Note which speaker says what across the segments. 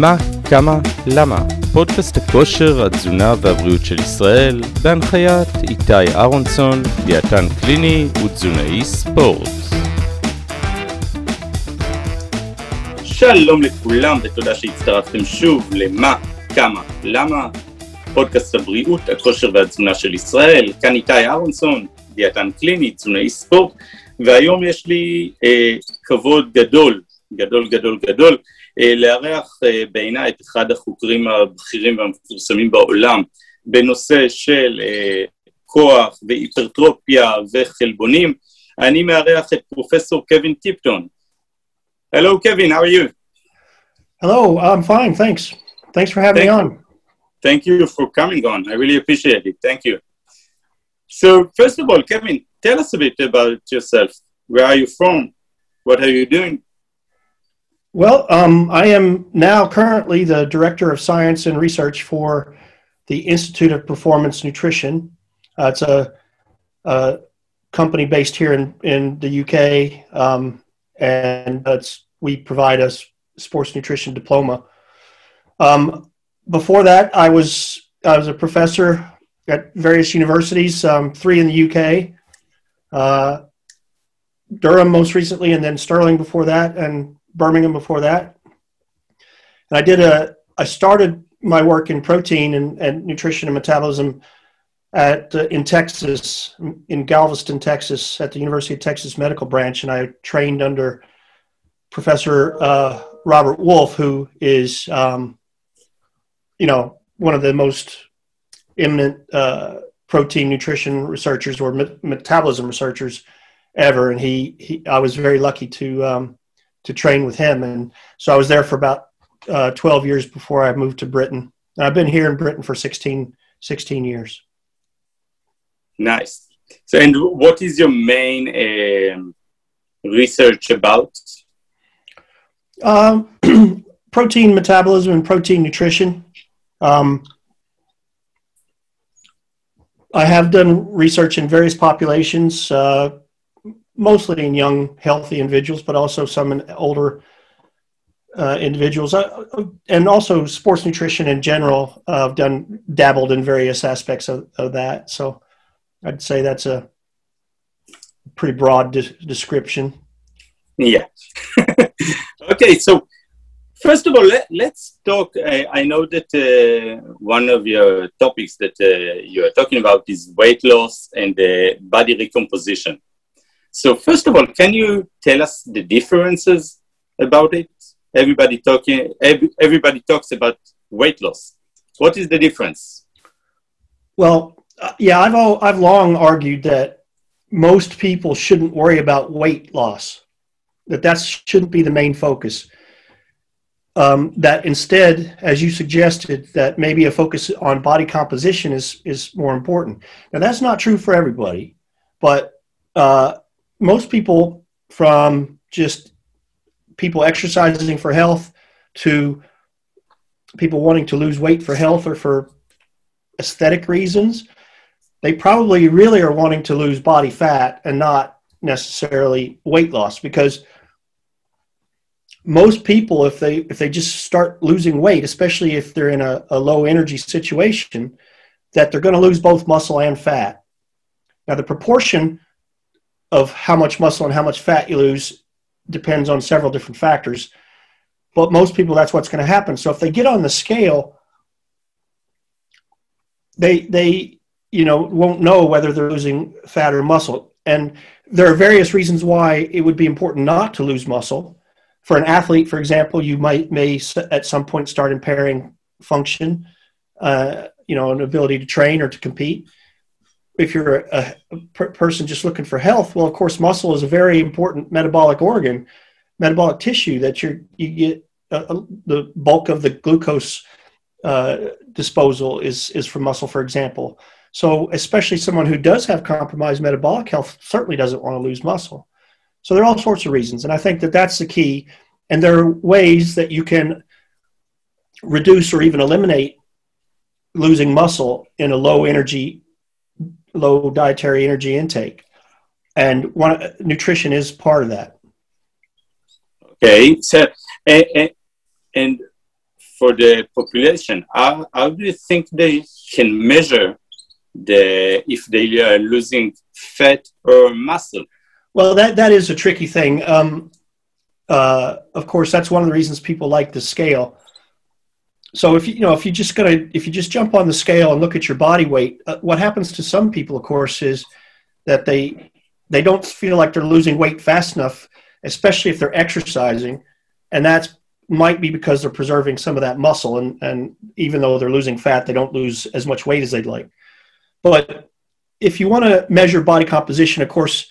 Speaker 1: מה, כמה, למה? פודקאסט הכושר, התזונה והבריאות של ישראל, בהנחיית איתי אהרונסון, דיאטן קליני ותזונאי ספורט. שלום לכולם ותודה שהצטרפתם שוב למה, כמה, למה? פודקאסט הבריאות, הכושר והתזונה של ישראל, כאן איתי אהרונסון, דיאטן קליני, תזונאי ספורט, והיום יש לי אה, כבוד גדול, גדול גדול גדול, לארח אה, בעיניי את אחד החוקרים הבכירים והמפורסמים בעולם בנושא של אה, כוח והיפרטרופיה וחלבונים. אני מארח את פרופסור קווין טיפטון. Hello Kevin, how are you?
Speaker 2: Hello, I'm fine, thanks. Thanks for having
Speaker 1: Thank
Speaker 2: me on.
Speaker 1: Thank you for coming on. I really appreciate it. Thank you. So, first of all, Kevin, tell us a bit about yourself. Where are you from? What are you doing?
Speaker 2: Well, um, I am now currently the Director of Science and Research for the Institute of Performance Nutrition. Uh, it's a, a company based here in, in the UK, um, and it's, we provide a sports nutrition diploma. Um, before that, I was I was a professor at various universities, um, three in the UK, uh, Durham most recently, and then Stirling before that, and Birmingham before that. And I did a, I started my work in protein and, and nutrition and metabolism at uh, in Texas, in Galveston, Texas, at the University of Texas Medical Branch, and I trained under Professor uh, Robert Wolfe, who is, um, you know, one of the most eminent uh, protein nutrition researchers or met- metabolism researchers ever, and he, he I was very lucky to um, to train with him. And so I was there for about uh, 12 years before I moved to Britain. And I've been here in Britain for 16, 16 years.
Speaker 1: Nice. So, and what is your main um, research about?
Speaker 2: Um, protein metabolism and protein nutrition. Um, I have done research in various populations, uh, mostly in young, healthy individuals, but also some in older uh, individuals, uh, and also sports nutrition in general. Uh, I've done dabbled in various aspects of, of that. So I'd say that's a pretty broad de- description.
Speaker 1: Yeah. okay, so first of all, let, let's talk. I, I know that uh, one of your topics that uh, you are talking about is weight loss and uh, body recomposition. So first of all, can you tell us the differences about it? Everybody talking. Every, everybody talks about weight loss. What is the difference?
Speaker 2: Well, uh, yeah, I've al- I've long argued that most people shouldn't worry about weight loss. That that shouldn't be the main focus. Um, that instead, as you suggested, that maybe a focus on body composition is is more important. Now that's not true for everybody, but uh, most people, from just people exercising for health to people wanting to lose weight for health or for aesthetic reasons, they probably really are wanting to lose body fat and not necessarily weight loss because most people if they if they just start losing weight especially if they're in a, a low energy situation that they're going to lose both muscle and fat. Now the proportion of how much muscle and how much fat you lose depends on several different factors. But most people that's what's going to happen. So if they get on the scale they they you know won't know whether they're losing fat or muscle. And there are various reasons why it would be important not to lose muscle. For an athlete for example you might may at some point start impairing function uh, you know an ability to train or to compete if you're a, a per- person just looking for health well of course muscle is a very important metabolic organ metabolic tissue that you're you get uh, uh, the bulk of the glucose uh, disposal is is from muscle for example. So especially someone who does have compromised metabolic health certainly doesn't want to lose muscle. So there are all sorts of reasons and i think that that's the key and there are ways that you can reduce or even eliminate losing muscle in a low energy low dietary energy intake and one nutrition is part of that
Speaker 1: Okay, so and, and, and for the population, how, how do you think they can measure the if they are losing fat or muscle?
Speaker 2: Well, that that is a tricky thing. Um, uh, of course, that's one of the reasons people like the scale. So if you, you know if you just gonna if you just jump on the scale and look at your body weight, uh, what happens to some people, of course, is that they they don't feel like they're losing weight fast enough, especially if they're exercising, and that's might be because they're preserving some of that muscle, and and even though they're losing fat, they don't lose as much weight as they'd like. But if you want to measure body composition, of course,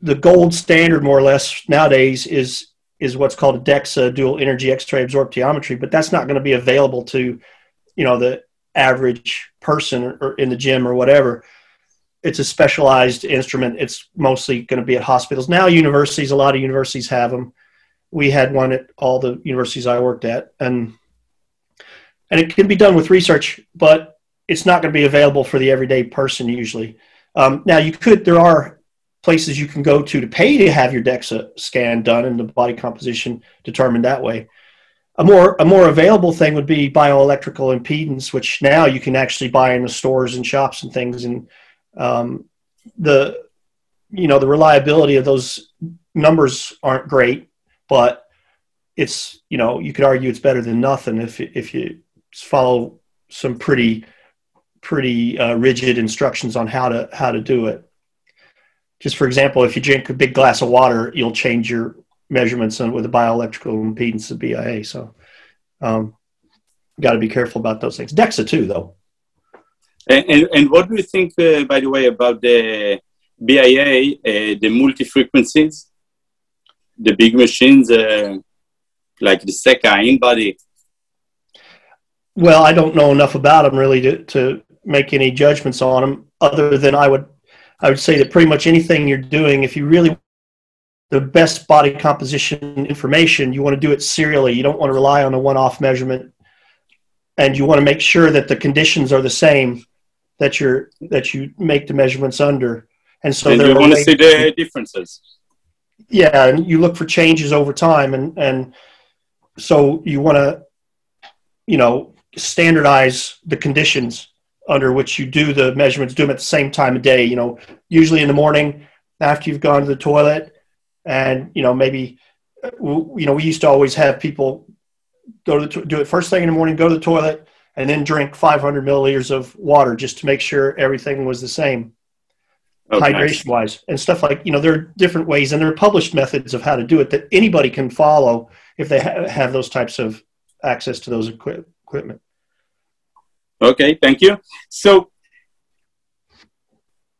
Speaker 2: the gold standard, more or less, nowadays is is what's called a DEXA, dual energy X-ray absorptiometry. But that's not going to be available to, you know, the average person or, or in the gym or whatever. It's a specialized instrument. It's mostly going to be at hospitals now. Universities, a lot of universities have them. We had one at all the universities I worked at, and and it can be done with research, but it's not going to be available for the everyday person usually. Um, now you could there are places you can go to to pay to have your DEXA scan done and the body composition determined that way. A more a more available thing would be bioelectrical impedance, which now you can actually buy in the stores and shops and things. And um, the you know the reliability of those numbers aren't great, but it's you know you could argue it's better than nothing if if you follow some pretty pretty uh, rigid instructions on how to how to do it. Just for example, if you drink a big glass of water, you'll change your measurements with a bioelectrical impedance of BIA. So, um, got to be careful about those things. DEXA too, though.
Speaker 1: And, and, and what do you think, uh, by the way, about the BIA, uh, the multi frequencies, the big machines uh, like the Seca InBody?
Speaker 2: Well, I don't know enough about them really to, to make any judgments on them other than I would I would say that pretty much anything you're doing, if you really the best body composition information, you want to do it serially. You don't want to rely on a one-off measurement, and you want to make sure that the conditions are the same that you're that you make the measurements under.
Speaker 1: And so and you want to see the differences.
Speaker 2: Yeah, and you look for changes over time, and and so you want to, you know, standardize the conditions under which you do the measurements, do them at the same time of day, you know, usually in the morning after you've gone to the toilet. And, you know, maybe, you know, we used to always have people go to the, do it first thing in the morning, go to the toilet, and then drink 500 milliliters of water just to make sure everything was the same. Oh, okay. hydration wise and stuff like you know there are different ways and there are published methods of how to do it that anybody can follow if they ha- have those types of access to those equi- equipment
Speaker 1: Okay, thank you. So,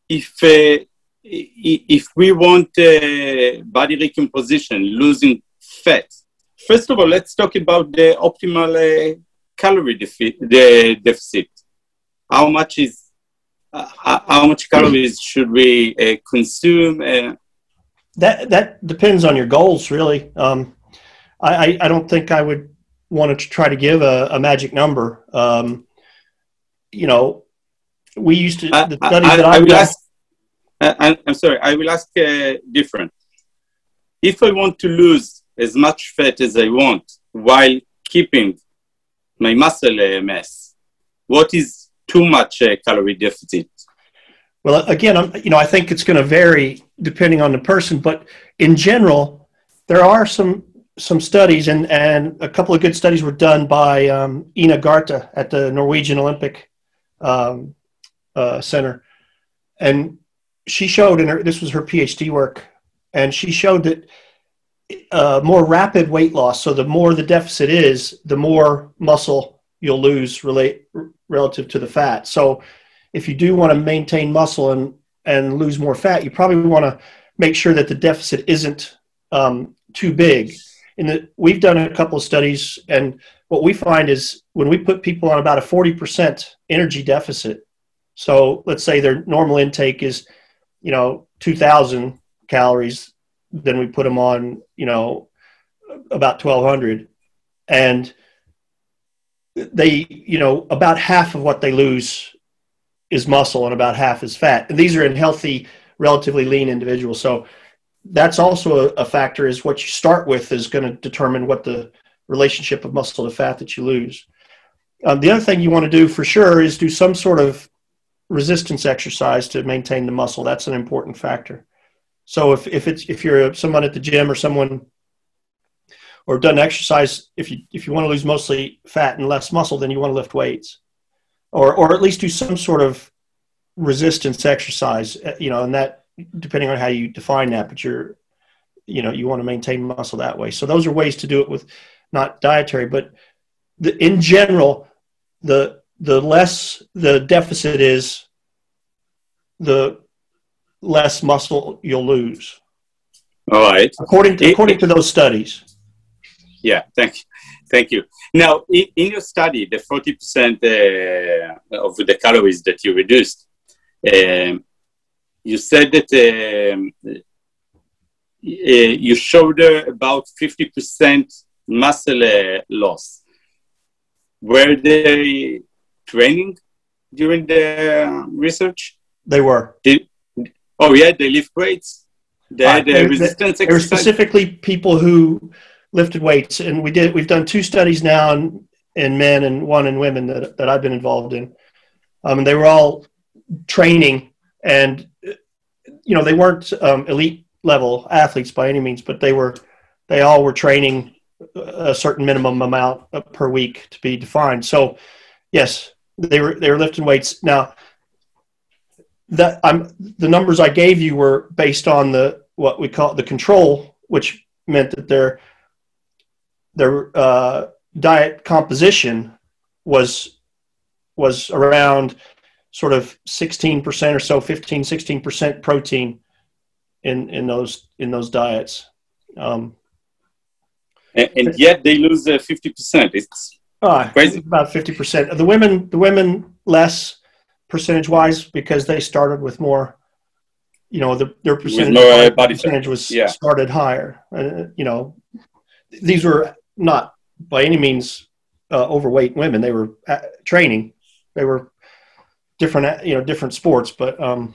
Speaker 1: if uh, if we want uh, body recomposition, losing fat, first of all, let's talk about the optimal uh, calorie defi- the deficit. How much is uh, how much calories should we uh, consume? Uh?
Speaker 2: that that depends on your goals, really. Um, I, I don't think I would want to try to give a, a magic number. Um, you know, we used to the studies I, that I, I
Speaker 1: will ask. I, am sorry. I will ask uh, different. If I want to lose as much fat as I want while keeping my muscle uh, mass, what is too much uh, calorie deficit?
Speaker 2: Well, again, I'm, you know, I think it's going to vary depending on the person, but in general, there are some some studies, and and a couple of good studies were done by um, Ina Garthe at the Norwegian Olympic um, uh, Center, and she showed in her this was her PhD work, and she showed that uh, more rapid weight loss. So the more the deficit is, the more muscle you'll lose relate relative to the fat. So if you do want to maintain muscle and and lose more fat, you probably want to make sure that the deficit isn't um, too big. In the, we've done a couple of studies, and what we find is when we put people on about a 40% energy deficit, so let's say their normal intake is, you know, 2,000 calories, then we put them on, you know, about 1,200. And they, you know, about half of what they lose is muscle and about half is fat. And these are in healthy, relatively lean individuals. So that's also a, a factor is what you start with is going to determine what the relationship of muscle to fat that you lose. Um, the other thing you want to do for sure is do some sort of resistance exercise to maintain the muscle. That's an important factor. So if, if it's if you're someone at the gym or someone or done exercise, if you if you want to lose mostly fat and less muscle, then you want to lift weights, or or at least do some sort of resistance exercise. Uh, you know, and that depending on how you define that, but you're you know you want to maintain muscle that way. So those are ways to do it with not dietary, but the, in general, the the less the deficit is, the less muscle you'll lose.
Speaker 1: All right.
Speaker 2: According to, according to those studies.
Speaker 1: Yeah, thank you. Thank you. Now, in, in your study, the 40% uh, of the calories that you reduced, um, you said that um, uh, you showed about 50% muscle uh, loss. Were they training during the research?
Speaker 2: They were.
Speaker 1: Did, oh, yeah, they lift weights. They uh, had uh, resistance
Speaker 2: they, they were specifically people who lifted weights, and we did. We've done two studies now in, in men and one in women that, that I've been involved in. Um, and they were all training, and you know they weren't um, elite level athletes by any means, but they were. They all were training a certain minimum amount per week to be defined. So, yes, they were they were lifting weights. Now, that I'm the numbers I gave you were based on the what we call the control, which meant that their their uh, diet composition was was around sort of 16% or so 15 16% protein in in those in those diets um,
Speaker 1: and, and yet they lose uh, 50%. It's
Speaker 2: uh, crazy. About 50%. The women, the women less percentage wise because they started with more, you know, the, their percentage, more, body percentage was yeah. started higher. Uh, you know, these were not by any means uh, overweight women. They were uh, training. They were different, uh, you know, different sports, but, um,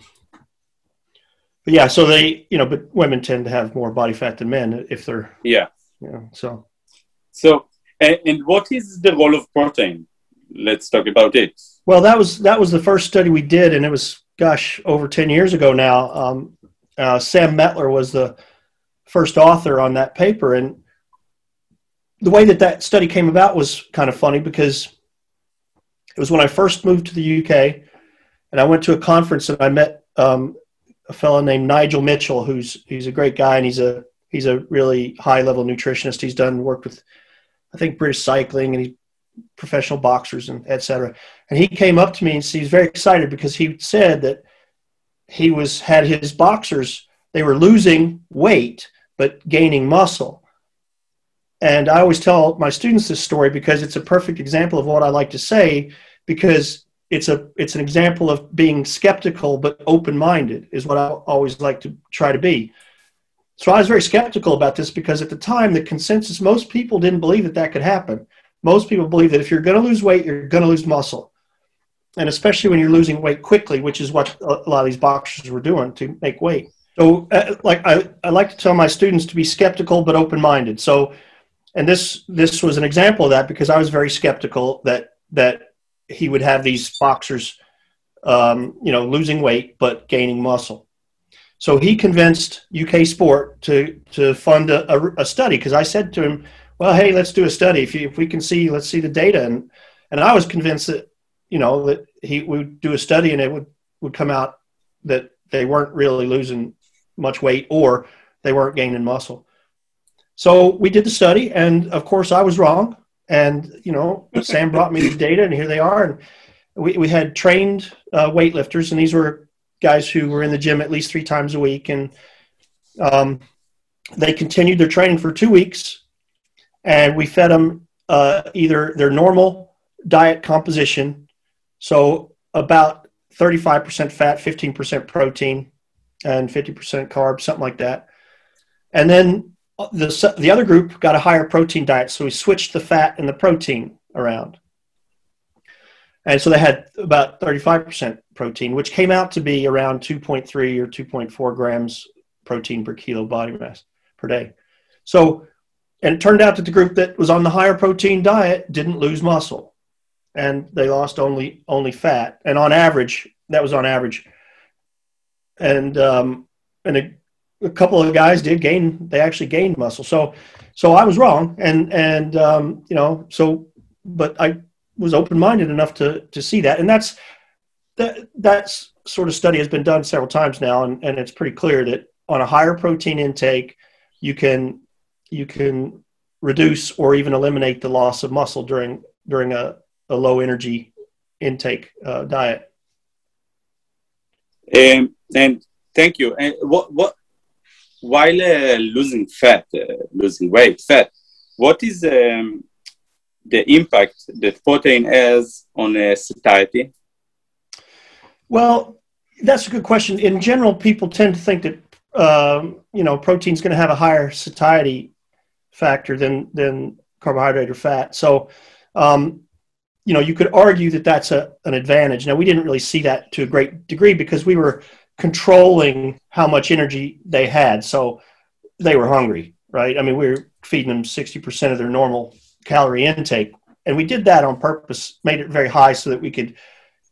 Speaker 2: but yeah, so they, you know, but women tend to have more body fat than men if they're,
Speaker 1: yeah,
Speaker 2: yeah. So,
Speaker 1: so and, and what is the role of protein? Let's talk about it.
Speaker 2: Well, that was that was the first study we did, and it was gosh over ten years ago now. Um, uh, Sam Mettler was the first author on that paper, and the way that that study came about was kind of funny because it was when I first moved to the UK, and I went to a conference and I met um, a fellow named Nigel Mitchell, who's he's a great guy and he's a he's a really high level nutritionist. He's done work with, I think, British Cycling and professional boxers and etc. And he came up to me and he was very excited because he said that he was had his boxers they were losing weight but gaining muscle. And I always tell my students this story because it's a perfect example of what I like to say because it's a it's an example of being skeptical but open-minded is what I always like to try to be. So I was very skeptical about this because at the time, the consensus, most people didn't believe that that could happen. Most people believe that if you're going to lose weight, you're going to lose muscle. And especially when you're losing weight quickly, which is what a lot of these boxers were doing to make weight. So, uh, like I, I like to tell my students to be skeptical but open-minded. So, and this this was an example of that because I was very skeptical that that he would have these boxers, um, you know, losing weight but gaining muscle. So he convinced UK Sport to to fund a, a, a study because I said to him, "Well, hey, let's do a study. If, you, if we can see, let's see the data." And and I was convinced that you know that he would do a study and it would would come out that they weren't really losing much weight or they weren't gaining muscle. So we did the study, and of course I was wrong. And you know, Sam brought me the data, and here they are. And we, we had trained uh, weightlifters, and these were guys who were in the gym at least three times a week, and um, they continued their training for two weeks, and we fed them uh, either their normal diet composition, so about 35% fat, 15% protein, and 50% carbs, something like that. And then the, the other group got a higher protein diet, so we switched the fat and the protein around. And so they had about 35% protein, which came out to be around 2.3 or 2.4 grams protein per kilo body mass per day. So and it turned out that the group that was on the higher protein diet didn't lose muscle, and they lost only only fat. And on average, that was on average. And um, and a, a couple of guys did gain. They actually gained muscle. So so I was wrong, and and um, you know so, but I was open minded enough to to see that, and that's that that's sort of study has been done several times now, and, and it's pretty clear that on a higher protein intake, you can you can reduce or even eliminate the loss of muscle during during a, a low energy intake uh, diet.
Speaker 1: Um, and thank you. And what what while uh, losing fat, uh, losing weight, fat, what is um, the impact that protein has on uh, satiety?
Speaker 2: Well, that's a good question. In general, people tend to think that um, you know protein is going to have a higher satiety factor than than carbohydrate or fat. So, um, you know, you could argue that that's a, an advantage. Now, we didn't really see that to a great degree because we were controlling how much energy they had. So they were hungry, right? I mean, we were feeding them 60% of their normal calorie intake. And we did that on purpose, made it very high so that we could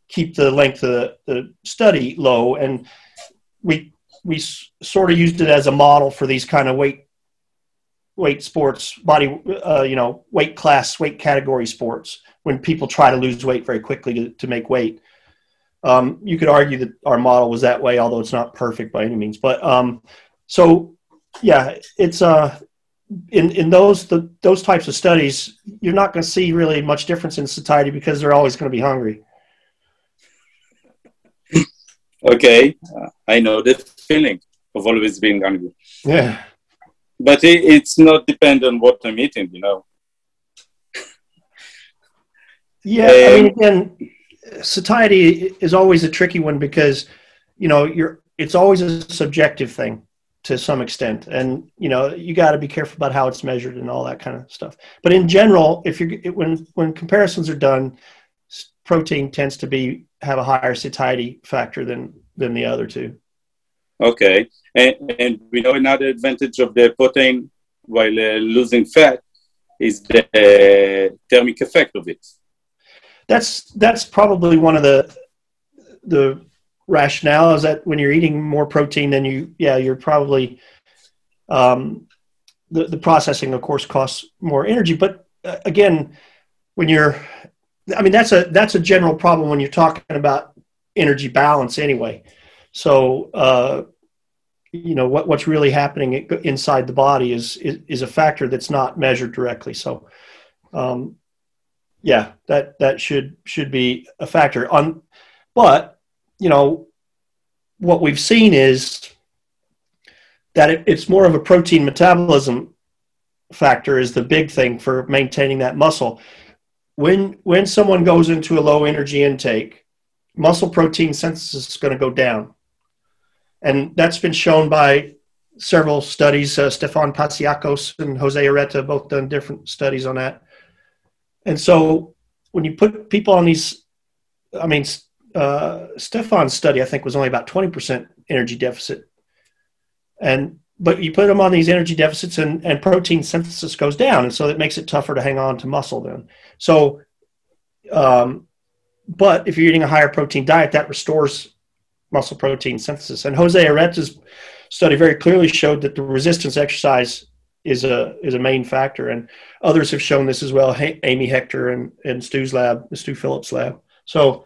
Speaker 2: keep the length of the, study low. And we, we sort of used it as a model for these kind of weight, weight sports, body, uh, you know, weight class, weight category sports when people try to lose weight very quickly to, to make weight. Um, you could argue that our model was that way, although it's not perfect by any means. But um, so, yeah, it's uh, in in those the, those types of studies, you're not going to see really much difference in satiety because they're always going to be hungry.
Speaker 1: Okay, uh, I know the feeling of always being hungry.
Speaker 2: Yeah,
Speaker 1: but it, it's not depend on what I'm eating, you know.
Speaker 2: Yeah, I mean, again, satiety is always a tricky one because you know you're it's always a subjective thing to some extent. And you know you got to be careful about how it's measured and all that kind of stuff. But in general if you're when when comparisons are done protein tends to be have a higher satiety factor than than the other two.
Speaker 1: Okay. And, and we know another advantage of the protein while uh, losing fat is the uh, thermic effect of it.
Speaker 2: That's that's probably one of the the rationale is that when you're eating more protein than you yeah you're probably um, the the processing of course costs more energy. But uh, again when you're I mean that's a that's a general problem when you're talking about energy balance anyway. So uh, you know what what's really happening inside the body is, is, is a factor that's not measured directly. So um, yeah, that that should should be a factor. On, but you know, what we've seen is that it, it's more of a protein metabolism factor is the big thing for maintaining that muscle. When when someone goes into a low energy intake, muscle protein synthesis is going to go down, and that's been shown by several studies. Uh, Stefan Pasiakos and Jose Areta both done different studies on that. And so when you put people on these, I mean, uh, Stefan's study, I think, was only about 20% energy deficit. And but you put them on these energy deficits and, and protein synthesis goes down. And so it makes it tougher to hang on to muscle then. So, um, but if you're eating a higher protein diet, that restores muscle protein synthesis. And Jose Areta's study very clearly showed that the resistance exercise is a is a main factor, and others have shown this as well. Amy Hector and and Stu's lab, Stu Phillips lab. So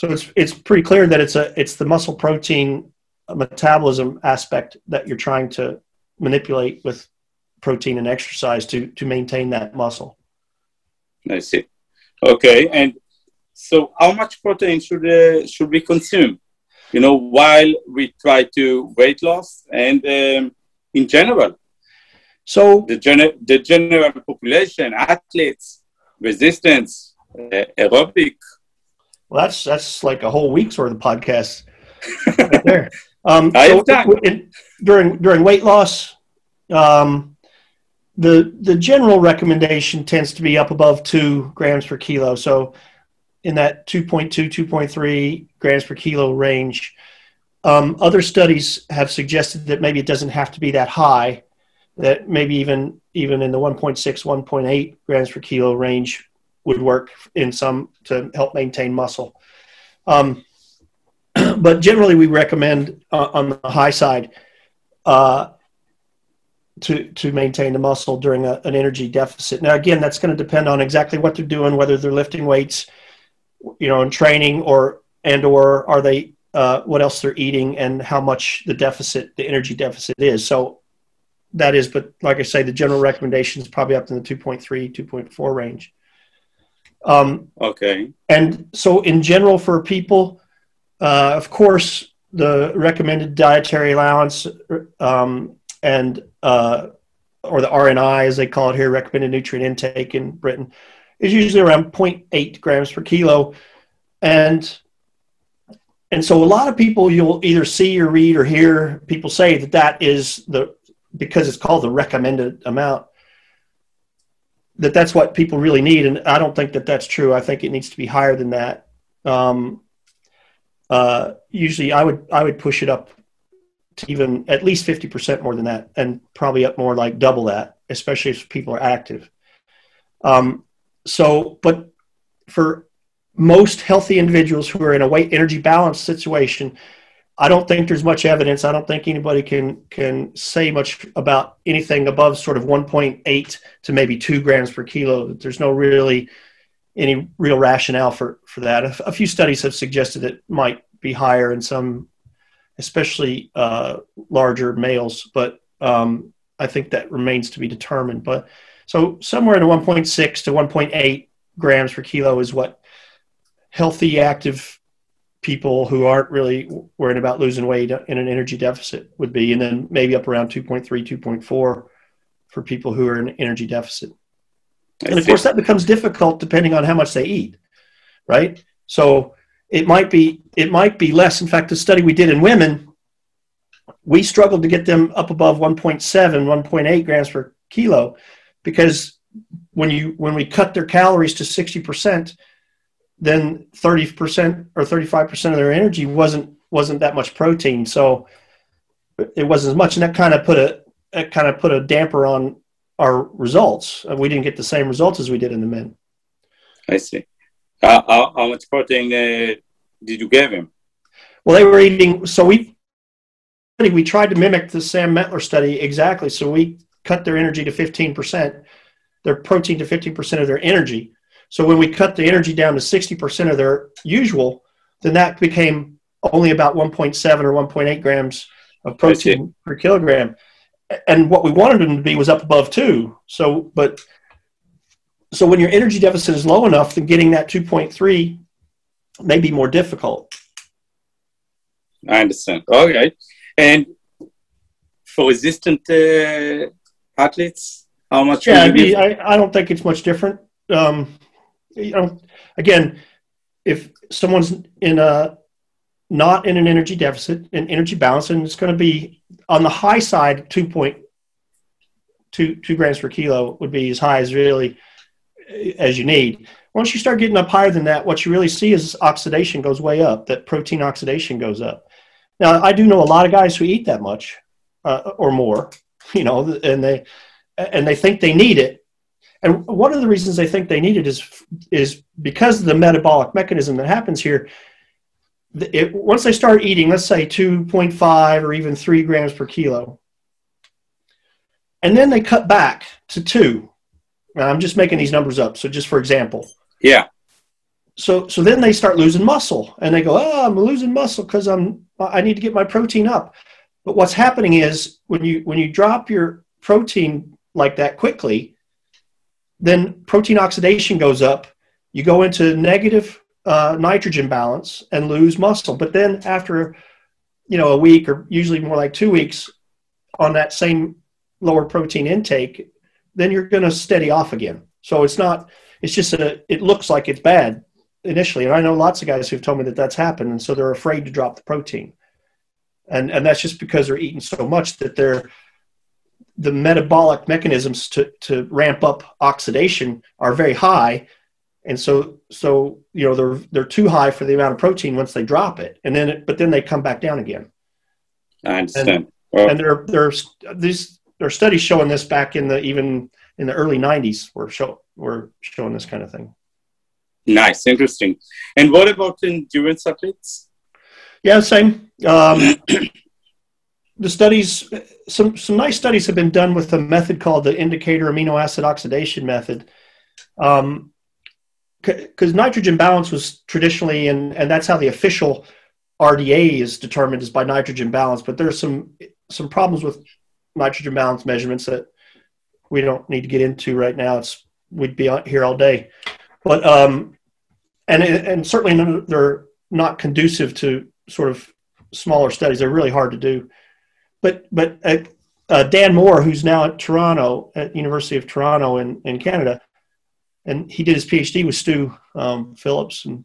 Speaker 2: so it's it's pretty clear that it's a it's the muscle protein metabolism aspect that you're trying to manipulate with protein and exercise to to maintain that muscle.
Speaker 1: I see. Okay, and so how much protein should uh, should we consume? You know, while we try to weight loss and um, in general,
Speaker 2: so
Speaker 1: the, gen- the general population, athletes, resistance, uh, aerobic.
Speaker 2: Well, that's that's like a whole week's worth of podcasts right there. Um, so in, during during weight loss, um, the the general recommendation tends to be up above two grams per kilo. So in that 2.2, 2.3 grams per kilo range. Um, other studies have suggested that maybe it doesn't have to be that high that maybe even even in the 1.6 1.8 grams per kilo range would work in some to help maintain muscle. Um, but generally we recommend uh, on the high side uh, to to maintain the muscle during a, an energy deficit. Now again that's going to depend on exactly what they're doing whether they're lifting weights you know in training or and or are they uh, what else they're eating and how much the deficit the energy deficit is. So that is, but like I say, the general recommendation is probably up in the 2.3, 2.4 range.
Speaker 1: Um, okay.
Speaker 2: And so, in general, for people, uh, of course, the recommended dietary allowance um, and uh, or the RNI, as they call it here, recommended nutrient intake in Britain, is usually around 0.8 grams per kilo, and and so a lot of people you'll either see or read or hear people say that that is the because it's called the recommended amount that that's what people really need and i don't think that that's true. I think it needs to be higher than that. Um, uh, usually i would i would push it up to even at least 50% more than that and probably up more like double that especially if people are active. Um, so but for most healthy individuals who are in a weight energy balance situation I don't think there's much evidence. I don't think anybody can can say much about anything above sort of 1.8 to maybe two grams per kilo. There's no really any real rationale for for that. A, a few studies have suggested it might be higher in some, especially uh, larger males, but um, I think that remains to be determined. But so somewhere in 1.6 to 1.8 grams per kilo is what healthy active people who aren't really worried about losing weight in an energy deficit would be, and then maybe up around 2.3, 2.4 for people who are in energy deficit. and of course, that becomes difficult depending on how much they eat, right? So it might be it might be less. In fact, the study we did in women, we struggled to get them up above 1.7, 1.8 grams per kilo, because when you when we cut their calories to 60 percent, then 30% or 35% of their energy wasn't wasn't that much protein. So it wasn't as much and that kind of put a it kind of put a damper on our results. We didn't get the same results as we did in the men.
Speaker 1: I see. Uh, how, how, much protein uh, did you give him?
Speaker 2: Well they were eating so we we tried to mimic the sam mettler study exactly. So we cut their energy to 15% their protein to 15% of their energy so when we cut the energy down to 60% of their usual, then that became only about 1.7 or 1.8 grams of protein per kilogram. And what we wanted them to be was up above two. So, but so when your energy deficit is low enough, then getting that 2.3 may be more difficult.
Speaker 1: I understand. Okay. And for resistant uh, athletes, how much?
Speaker 2: Yeah, I, I, don't think it's much different. Um, you know, again, if someone's in a not in an energy deficit, an energy balance, and it's going to be on the high side, two point two two grams per kilo would be as high as really as you need. Once you start getting up higher than that, what you really see is oxidation goes way up. That protein oxidation goes up. Now, I do know a lot of guys who eat that much uh, or more, you know, and they and they think they need it, and one of the reasons they think they need it is is because of the metabolic mechanism that happens here. It, once they start eating, let's say 2.5 or even 3 grams per kilo, and then they cut back to 2. Now, I'm just making these numbers up. So just for example.
Speaker 1: Yeah.
Speaker 2: So so then they start losing muscle and they go, "Oh, I'm losing muscle cuz I'm I need to get my protein up." But what's happening is when you when you drop your protein like that quickly, then protein oxidation goes up. You go into negative uh, nitrogen balance and lose muscle. But then after, you know, a week or usually more like two weeks on that same lower protein intake, then you're going to steady off again. So it's not, it's just a, it looks like it's bad initially. And I know lots of guys who've told me that that's happened. And so they're afraid to drop the protein. And, and that's just because they're eating so much that they're, the metabolic mechanisms to, to ramp up oxidation are very high and so so you know they're they're too high for the amount of protein once they drop it and then it, but then they come back down again
Speaker 1: i understand
Speaker 2: and, well, and there there's these there are studies showing this back in the even in the early 90s were show were showing this kind of thing.
Speaker 1: Nice, interesting. And what about endurance athletes?
Speaker 2: Yeah, same. Um, the studies, some some nice studies have been done with a method called the indicator amino acid oxidation method. Um, because nitrogen balance was traditionally, and and that's how the official RDA is determined is by nitrogen balance. But there's some some problems with nitrogen balance measurements that we don't need to get into right now. It's we'd be here all day, but um, and and certainly they're not conducive to sort of smaller studies. They're really hard to do. But but uh, uh, Dan Moore, who's now at Toronto at University of Toronto in in Canada, and he did his PhD with Stu um, Phillips, and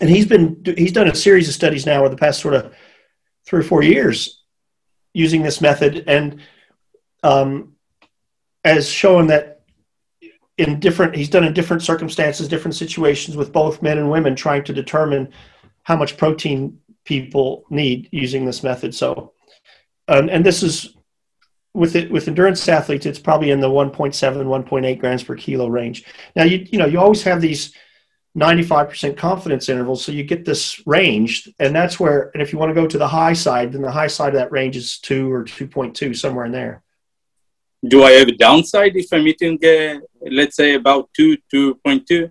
Speaker 2: and he's been he's done a series of studies now over the past sort of three or four years using this method, and um, as showing that in different he's done in different circumstances, different situations with both men and women, trying to determine how much protein people need using this method. So, um, and this is with it with endurance athletes, it's probably in the 1.7, 1.8 grams per kilo range. Now, you you know you always have these 95% confidence intervals, so you get this range, and that's where. And if you want to go to the high side, then the high side of that range is two or 2.2, somewhere in there.
Speaker 1: Do I have a downside if I'm eating, uh, let's say, about two, 2.2?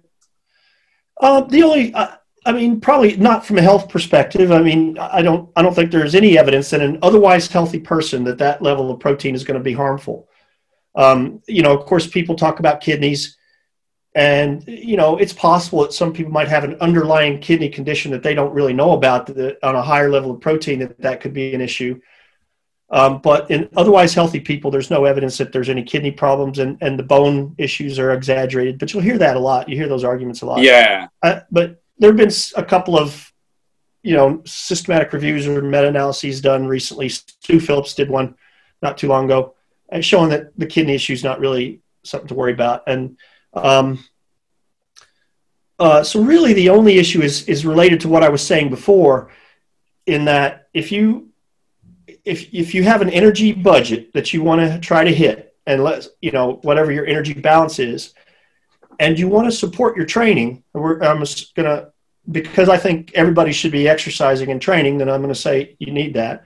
Speaker 2: Um, the only, uh, I mean, probably not from a health perspective. I mean, I don't, I don't think there's any evidence that an otherwise healthy person that that level of protein is going to be harmful. Um, you know, of course, people talk about kidneys, and you know, it's possible that some people might have an underlying kidney condition that they don't really know about. That on a higher level of protein, that that could be an issue. Um, but in otherwise healthy people, there's no evidence that there's any kidney problems, and, and the bone issues are exaggerated. But you'll hear that a lot. You hear those arguments a lot.
Speaker 1: Yeah.
Speaker 2: Uh, but there have been a couple of you know systematic reviews or meta-analyses done recently. Stu phillips did one not too long ago and showing that the kidney issue is not really something to worry about. And um, uh, so really the only issue is is related to what i was saying before in that if you if if you have an energy budget that you want to try to hit and let you know whatever your energy balance is and you want to support your training, I'm just going to, because I think everybody should be exercising and training, then I'm going to say you need that.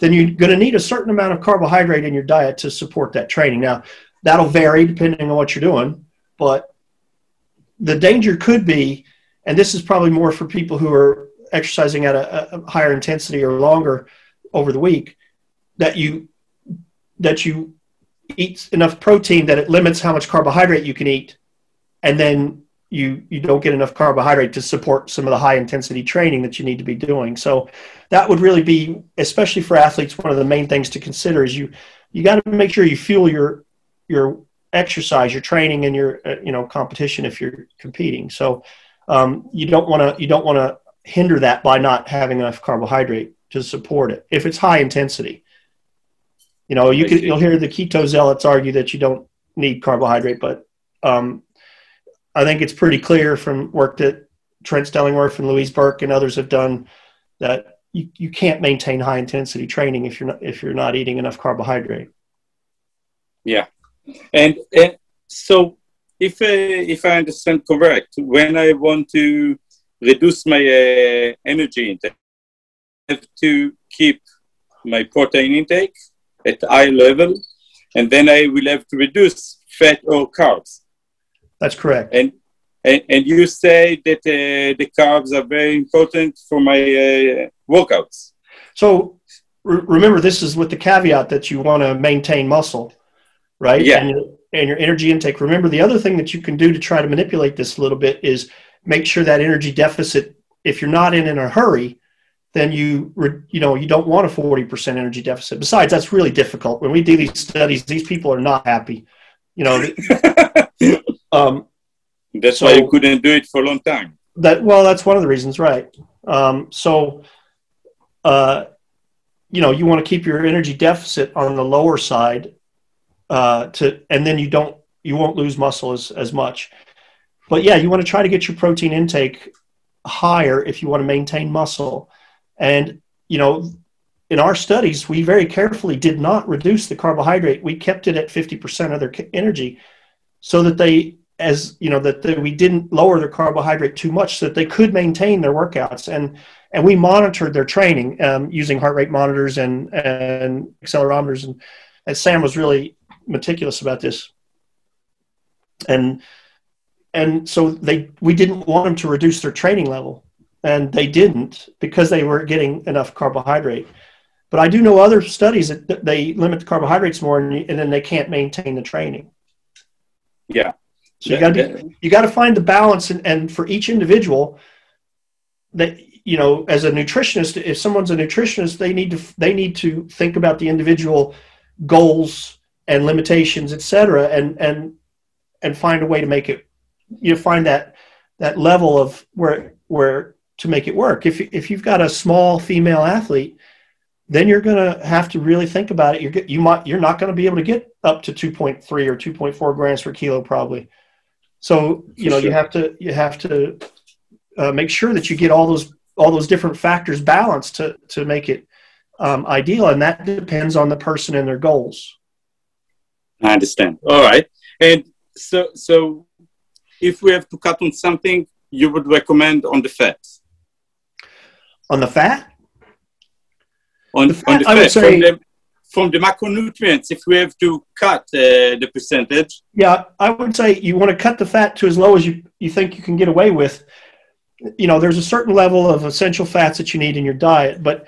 Speaker 2: Then you're going to need a certain amount of carbohydrate in your diet to support that training. Now, that'll vary depending on what you're doing, but the danger could be, and this is probably more for people who are exercising at a, a higher intensity or longer over the week, that you that you eat enough protein that it limits how much carbohydrate you can eat and then you you don't get enough carbohydrate to support some of the high intensity training that you need to be doing. So that would really be, especially for athletes, one of the main things to consider is you you got to make sure you fuel your your exercise, your training, and your uh, you know competition if you're competing. So um, you don't want to you don't want to hinder that by not having enough carbohydrate to support it if it's high intensity. You know, you can you'll hear the keto zealots argue that you don't need carbohydrate, but um, I think it's pretty clear from work that Trent Stellingwerff and Louise Burke and others have done that you, you can't maintain high intensity training if you're not if you're not eating enough carbohydrate.
Speaker 1: Yeah, and, and so if uh, if I understand correct, when I want to reduce my uh, energy intake, I have to keep my protein intake at high level, and then I will have to reduce fat or carbs.
Speaker 2: That's correct.
Speaker 1: And and, and you say that uh, the carbs are very important for my uh, workouts.
Speaker 2: So re- remember, this is with the caveat that you want to maintain muscle, right?
Speaker 1: Yeah.
Speaker 2: And your, and your energy intake. Remember, the other thing that you can do to try to manipulate this a little bit is make sure that energy deficit. If you're not in, in a hurry, then you you know you don't want a 40% energy deficit. Besides, that's really difficult. When we do these studies, these people are not happy. You know,
Speaker 1: Um, that's so, why you couldn't do it for a long time.
Speaker 2: That well, that's one of the reasons, right? Um, so, uh, you know, you want to keep your energy deficit on the lower side, uh, to and then you don't you won't lose muscle as as much. But yeah, you want to try to get your protein intake higher if you want to maintain muscle, and you know, in our studies, we very carefully did not reduce the carbohydrate. We kept it at 50% of their energy so that they, as you know, that they, we didn't lower their carbohydrate too much so that they could maintain their workouts. And, and we monitored their training um, using heart rate monitors and, and accelerometers. And, and Sam was really meticulous about this. And, and so they, we didn't want them to reduce their training level and they didn't because they were getting enough carbohydrate. But I do know other studies that they limit the carbohydrates more, and, and then they can't maintain the training.
Speaker 1: Yeah.
Speaker 2: So you got to you got to find the balance, and, and for each individual, that you know, as a nutritionist, if someone's a nutritionist, they need to they need to think about the individual goals and limitations, et cetera, and and and find a way to make it. You find that that level of where where to make it work. If if you've got a small female athlete then you're going to have to really think about it. You're you might you're not going to be able to get up to 2.3 or 2.4 grams per kilo probably. So you know sure. you have to you have to uh, make sure that you get all those all those different factors balanced to to make it um, ideal, and that depends on the person and their goals.
Speaker 1: I understand. All right, and so so if we have to cut on something, you would recommend on the fats.
Speaker 2: On the fat?
Speaker 1: on the, fat, on the fat, say, from, the, from the macronutrients if we have to cut uh, the percentage.
Speaker 2: Yeah i would say you want to cut the fat to as low as you, you think you can get away with. You know there's a certain level of essential fats that you need in your diet but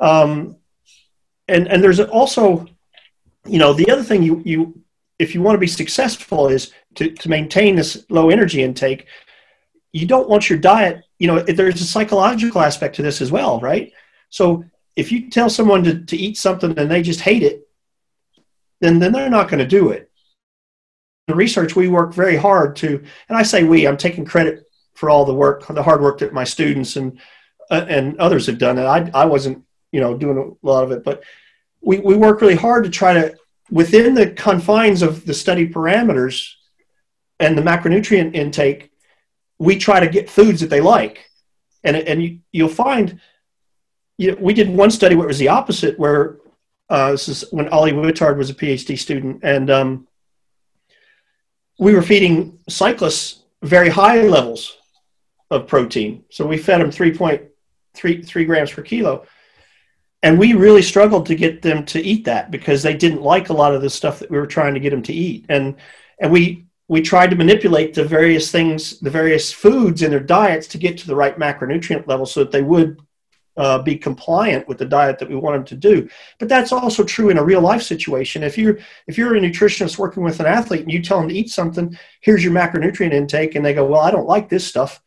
Speaker 2: um, and and there's also you know the other thing you you if you want to be successful is to, to maintain this low energy intake. You don't want your diet you know there's a psychological aspect to this as well right? So if you tell someone to, to eat something and they just hate it, then, then they're not going to do it. The research, we work very hard to, and I say we, I'm taking credit for all the work, the hard work that my students and, uh, and others have done. And I, I wasn't, you know, doing a lot of it, but we, we work really hard to try to, within the confines of the study parameters and the macronutrient intake, we try to get foods that they like. And, and you, you'll find you know, we did one study where it was the opposite, where uh, this is when Ollie Witard was a PhD student, and um, we were feeding cyclists very high levels of protein. So we fed them 3.3 3 grams per kilo. And we really struggled to get them to eat that because they didn't like a lot of the stuff that we were trying to get them to eat. And and we we tried to manipulate the various things, the various foods in their diets to get to the right macronutrient level so that they would uh, be compliant with the diet that we want them to do. But that's also true in a real life situation. If you're if you're a nutritionist working with an athlete and you tell them to eat something, here's your macronutrient intake, and they go, "Well, I don't like this stuff."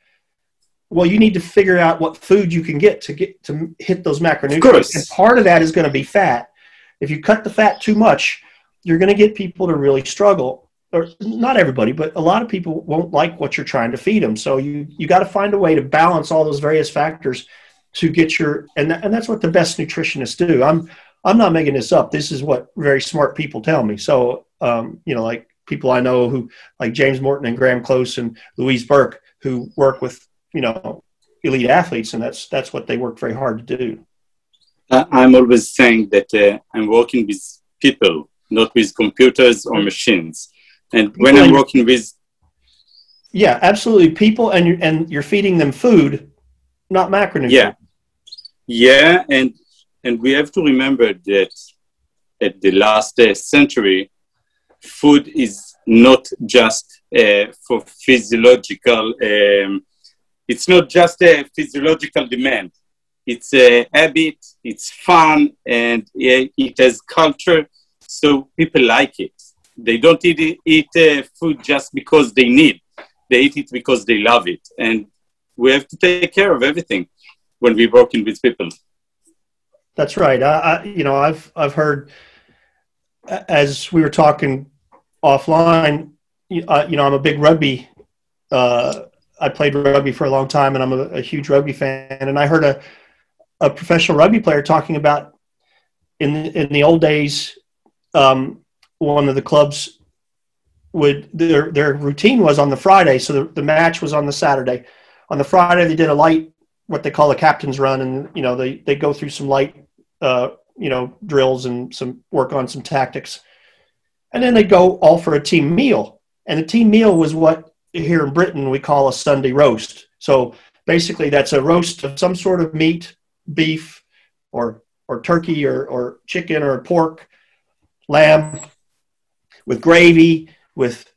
Speaker 2: Well, you need to figure out what food you can get to get to hit those macronutrients, and part of that is going to be fat. If you cut the fat too much, you're going to get people to really struggle or not everybody, but a lot of people won't like what you're trying to feed them. So you you got to find a way to balance all those various factors to get your and and that's what the best nutritionists do. I'm I'm not making this up. This is what very smart people tell me. So um, you know, like people I know who like James Morton and Graham Close and Louise Burke who work with you know elite athletes, and that's that's what they work very hard to do.
Speaker 1: I'm always saying that uh, I'm working with people, not with computers or machines. And when I'm working with
Speaker 2: yeah, absolutely, people, and you're, and you're feeding them food, not macronutrients.
Speaker 1: Yeah, yeah, and and we have to remember that at the last uh, century, food is not just uh, for physiological. Um, it's not just a physiological demand. It's a habit. It's fun, and it has culture. So people like it. They don't eat, eat uh, food just because they need. They eat it because they love it, and we have to take care of everything when we're working with people.
Speaker 2: That's right. I, I, you know, I've I've heard as we were talking offline. Uh, you know, I'm a big rugby. Uh, I played rugby for a long time, and I'm a, a, huge rugby fan. And I heard a a professional rugby player talking about in the, in the old days, um, one of the clubs would their their routine was on the Friday, so the, the match was on the Saturday. On the Friday, they did a light what they call a captain's run, and you know they they go through some light uh, you know drills and some work on some tactics, and then they go all for a team meal. And the team meal was what here in Britain we call a Sunday roast. So basically, that's a roast of some sort of meat, beef, or or turkey, or or chicken, or pork, lamb, with gravy, with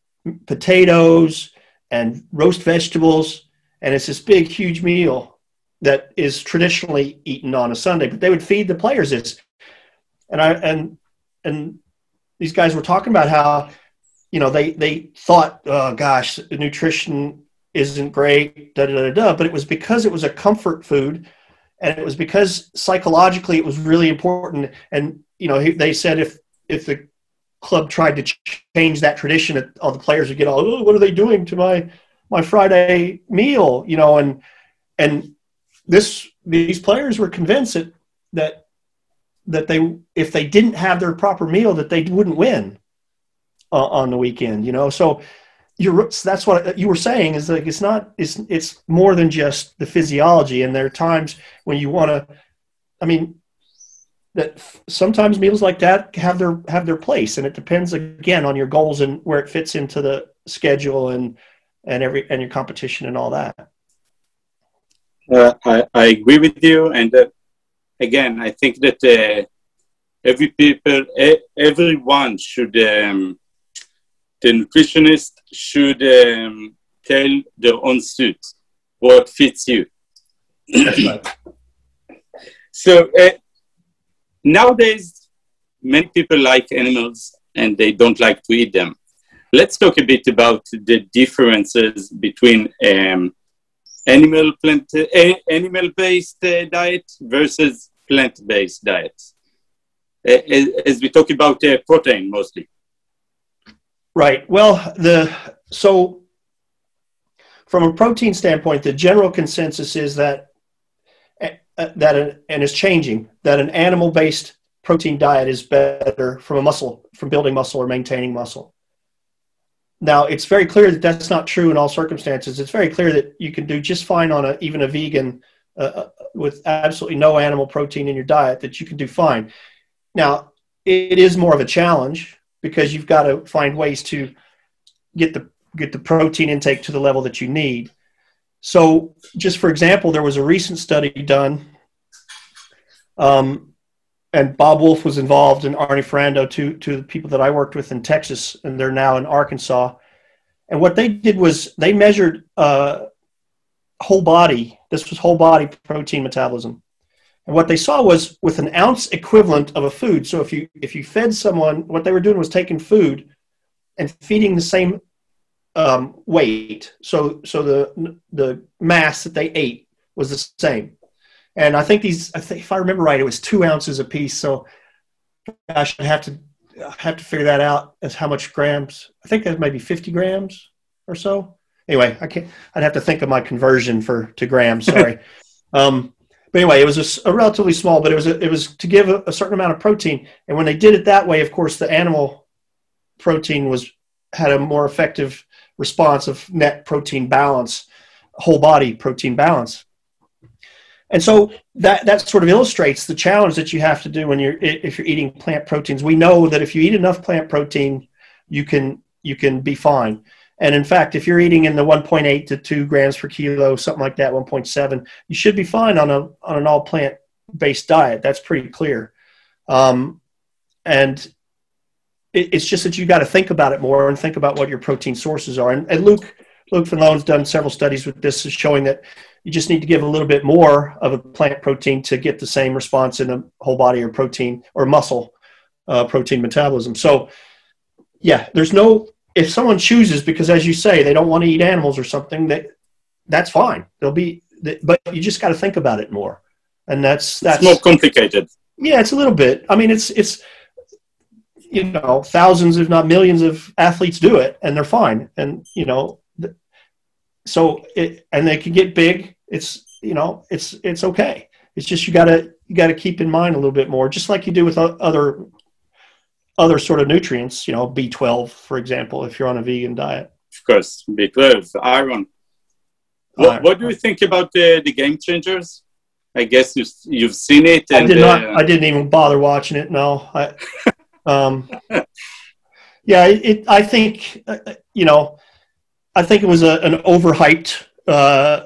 Speaker 2: potatoes and roast vegetables, and it's this big, huge meal that is traditionally eaten on a Sunday. But they would feed the players this, and I and and these guys were talking about how you know they they thought, oh gosh, nutrition isn't great, da da da da. But it was because it was a comfort food, and it was because psychologically it was really important. And you know they said if if the club tried to change that tradition, all the players would get all, oh, what are they doing to my my Friday meal? You know, and and this these players were convinced that that that they if they didn't have their proper meal that they wouldn't win uh, on the weekend. You know, so you're that's what you were saying is like it's not it's it's more than just the physiology, and there are times when you want to. I mean, that sometimes meals like that have their have their place and it depends again on your goals and where it fits into the schedule and and every and your competition and all that
Speaker 1: uh, I, I agree with you and uh, again i think that uh, every people everyone should um, the nutritionist should um, tell their own suit what fits you so uh, Nowadays, many people like animals and they don't like to eat them. Let's talk a bit about the differences between um, animal plant uh, animal based uh, diet versus plant based diets. Uh, as we talk about uh, protein mostly.
Speaker 2: Right. Well, the so from a protein standpoint, the general consensus is that that an, and is changing that an animal based protein diet is better from a muscle from building muscle or maintaining muscle now it's very clear that that's not true in all circumstances. It's very clear that you can do just fine on a even a vegan uh, uh with absolutely no animal protein in your diet that you can do fine. Now it is more of a challenge because you've got to find ways to get the get the protein intake to the level that you need. So, just for example, there was a recent study done, um, and Bob Wolfe was involved, and Arny Ferrando, two, two people that I worked with in Texas, and they're now in Arkansas. And what they did was they measured uh, whole body, this was whole body protein metabolism. And what they saw was with an ounce equivalent of a food. So if you if you fed someone, what they were doing was taking food and feeding the same um, weight. So so the the mass that they ate was the same. And I think these, I think if I remember right, it was two ounces a piece. So I should have to have to figure that out as how much grams. I think that maybe 50 grams or so. Anyway, I can't. I'd have to think of my conversion for to grams. Sorry. um, but anyway, it was a, a, relatively small, but it was a, it was to give a, a certain amount of protein. And when they did it that way, of course, the animal protein was had a more effective response of net protein balance, whole body protein balance. And so that, that sort of illustrates the challenge that you have to do when you're if you're eating plant proteins. We know that if you eat enough plant protein, you can you can be fine. And in fact, if you're eating in the 1.8 to 2 grams per kilo, something like that, 1.7, you should be fine on a on an all plant based diet. That's pretty clear. Um, and it's just that you got to think about it more and think about what your protein sources are. And, and Luke Luke Van Loon's done several studies with this, showing that you just need to give a little bit more of a plant protein to get the same response in a whole body or protein or muscle uh, protein metabolism. So, yeah, there's no if someone chooses because, as you say, they don't want to eat animals or something, that that's fine. They'll be, but you just got to think about it more, and that's that's
Speaker 1: it's more complicated.
Speaker 2: Yeah, it's a little bit. I mean, it's it's you know thousands if not millions of athletes do it and they're fine and you know so it and they can get big it's you know it's it's okay it's just you gotta you gotta keep in mind a little bit more just like you do with other other sort of nutrients you know b12 for example if you're on a vegan diet
Speaker 1: of course b12 iron what, what do you think about the, the game changers I guess you you've seen it.
Speaker 2: And, I did not. Uh, I didn't even bother watching it. No. I, um, yeah, it, it, I think uh, you know, I think it was a, an overhyped, uh,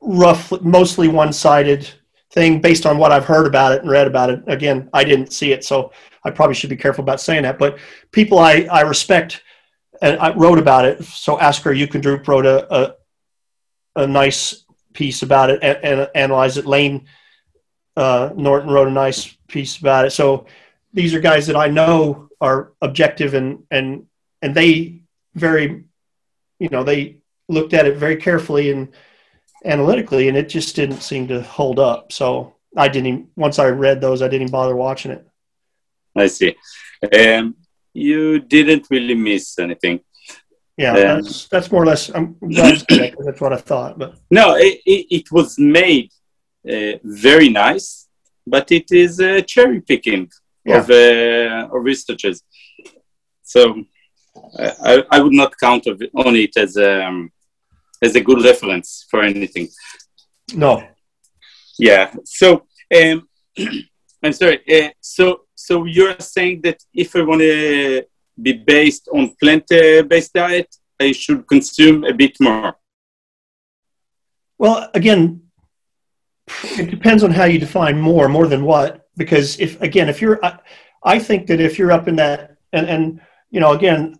Speaker 2: rough, mostly one-sided thing based on what I've heard about it and read about it. Again, I didn't see it, so I probably should be careful about saying that. But people I, I respect and I wrote about it. So Asker Jeukendrup wrote a, a, a nice piece about it and, and analyzed it. Lane uh, Norton wrote a nice piece about it. So these are guys that I know are objective and and and they very, you know, they looked at it very carefully and analytically, and it just didn't seem to hold up. So I didn't. Even, once I read those, I didn't even bother watching it.
Speaker 1: I see. Um, you didn't really miss anything.
Speaker 2: Yeah, um, that's that's more or less. I'm glad that's what I thought. But
Speaker 1: no, it, it, it was made uh, very nice, but it is uh, cherry picking yeah. of uh, of researchers. So I, I would not count on it as um, as a good reference for anything.
Speaker 2: No.
Speaker 1: Yeah. So um, I'm sorry. Uh, so so you're saying that if I want to be based on plant-based diet, I should consume a bit more.
Speaker 2: Well, again, it depends on how you define more, more than what. Because if again, if you're, I, I think that if you're up in that, and and you know, again,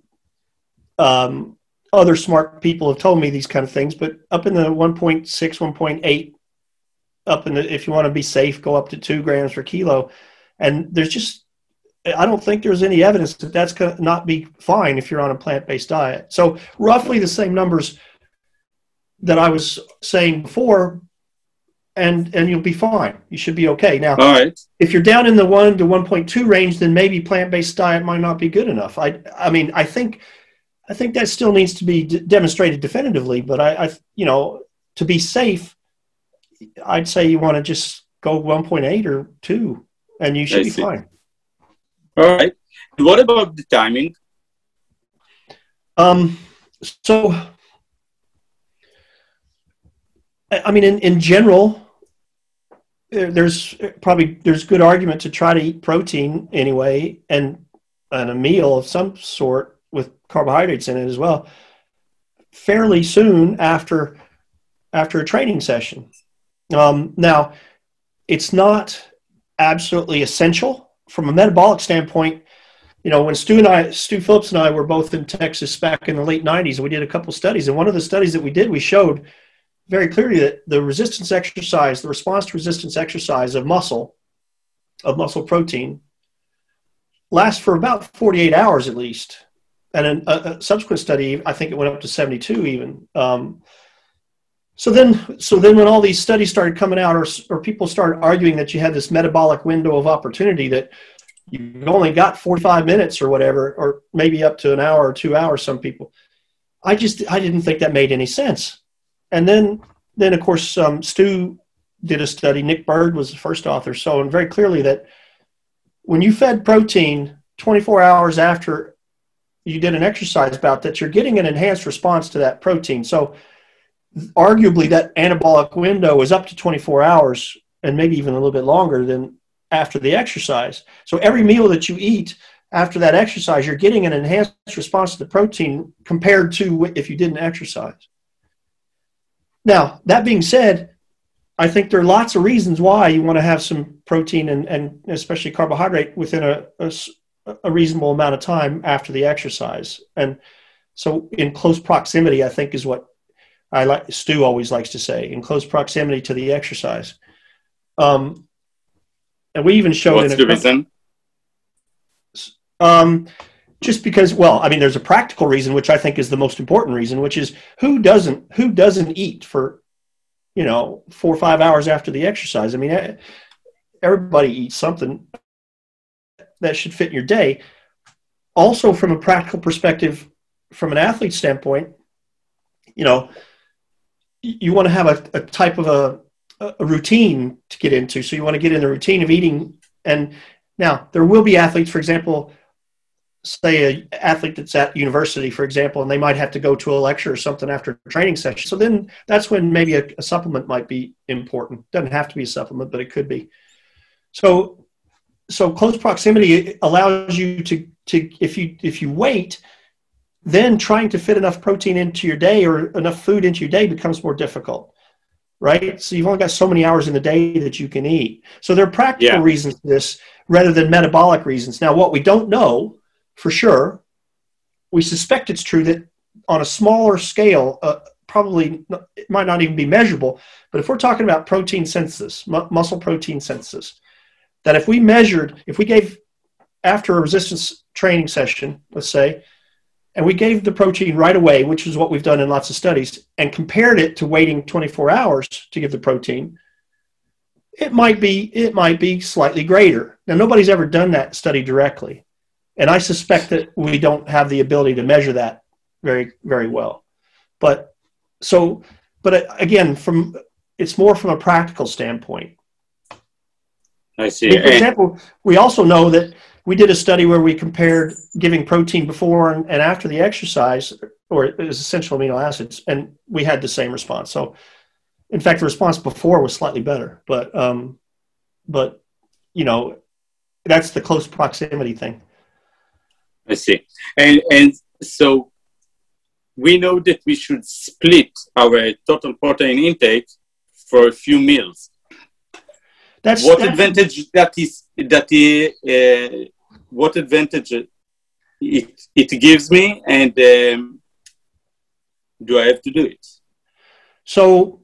Speaker 2: um, other smart people have told me these kind of things, but up in the 1.6, 1.8, up in the, if you want to be safe, go up to two grams per kilo. And there's just, I don't think there's any evidence that that's going to not be fine if you're on a plant based diet. So, roughly the same numbers that I was saying before, and and you'll be fine. You should be okay. Now,
Speaker 1: All right.
Speaker 2: if you're down in the one to 1.2 range, then maybe plant based diet might not be good enough. I I mean, I think I think that still needs to be d- demonstrated definitively. But I, I, you know, to be safe, I'd say you want to just go 1.8 or two, and you should I be see. fine.
Speaker 1: All right. What about the timing?
Speaker 2: Um. So, I mean, in in general, there's probably there's good argument to try to eat protein anyway, and and a meal of some sort carbohydrates in it as well fairly soon after after a training session. Um, now, it's not absolutely essential from a metabolic standpoint. You know, when Stu and I, Stu Phillips and I were both in Texas back in the late '90s, we did a couple studies, and one of the studies that we did, we showed very clearly that the resistance exercise, the response to resistance exercise of muscle, of muscle protein, lasts for about 48 hours at least and a, a, subsequent study, I think it went up to 72 even. Um, so then, so then when all these studies started coming out, or, or people started arguing that you had this metabolic window of opportunity that you've only got 45 minutes or whatever, or maybe up to an hour or two hours, some people. I just, I didn't think that made any sense. And then, then of course, um, Stu did a study. Nick Burd was the first author, showing very clearly that when you fed protein 24 hours after you did an exercise about that you're getting an enhanced response to that protein. So arguably that anabolic window is up to 24 hours and maybe even a little bit longer than after the exercise. So every meal that you eat after that exercise, you're getting an enhanced response to the protein compared to if you didn't exercise. Now, that being said, I think there are lots of reasons why you want to have some protein and, and especially carbohydrate within a, a, a reasonable amount of time after the exercise. And so, in close proximity, I think is what I like. Stu always likes to say, in close proximity to the exercise. Um, and we even showed
Speaker 1: What's in a, the reason?
Speaker 2: Um, just because, well, I mean, there's a practical reason, which I think is the most important reason, which is who doesn't who doesn't eat for, you know, four or five hours after the exercise. I mean, everybody eats something that should fit your day. Also, from a practical perspective, from an athlete standpoint, you know, you want to have a, a type of a, a routine to get into. So you want to get in the routine of eating. And now there will be athletes, for example, say a athlete that's at university, for example, and they might have to go to a lecture or something after a training session. So then that's when maybe a, a supplement might be important. Doesn't have to be a supplement, but it could be. So so close proximity allows you to to if you if you wait, then trying to fit enough protein into your day or enough food into your day becomes more difficult right? So you've only got so many hours in the day that you can eat. So there are practical yeah. reasons for this rather than metabolic reasons. Now, what we don't know for sure, we suspect it's true that on a smaller scale, uh, probably it might not even be measurable. But if we're talking about protein synthesis, mu- muscle protein synthesis, that if we measured, if we gave after a resistance training session, let's say, and we gave the protein right away, which is what we've done in lots of studies, and compared it to waiting 24 hours to give the protein, it might be it might be slightly greater. Now nobody's ever done that study directly, and I suspect that we don't have the ability to measure that very very well. But so, but uh, again, from it's more from a practical standpoint.
Speaker 1: I see.
Speaker 2: For example, we also know that we did a study where we compared giving protein before and, and after the exercise, or it was essential amino acids, and we had the same response. So, in fact, the response before was slightly better, but um, but you know, that's the close proximity thing.
Speaker 1: I see, and and so we know that we should split our total protein intake for a few meals. That's what that's, advantage that is that uh, what advantage it it gives me, and um, do I have to do it?
Speaker 2: So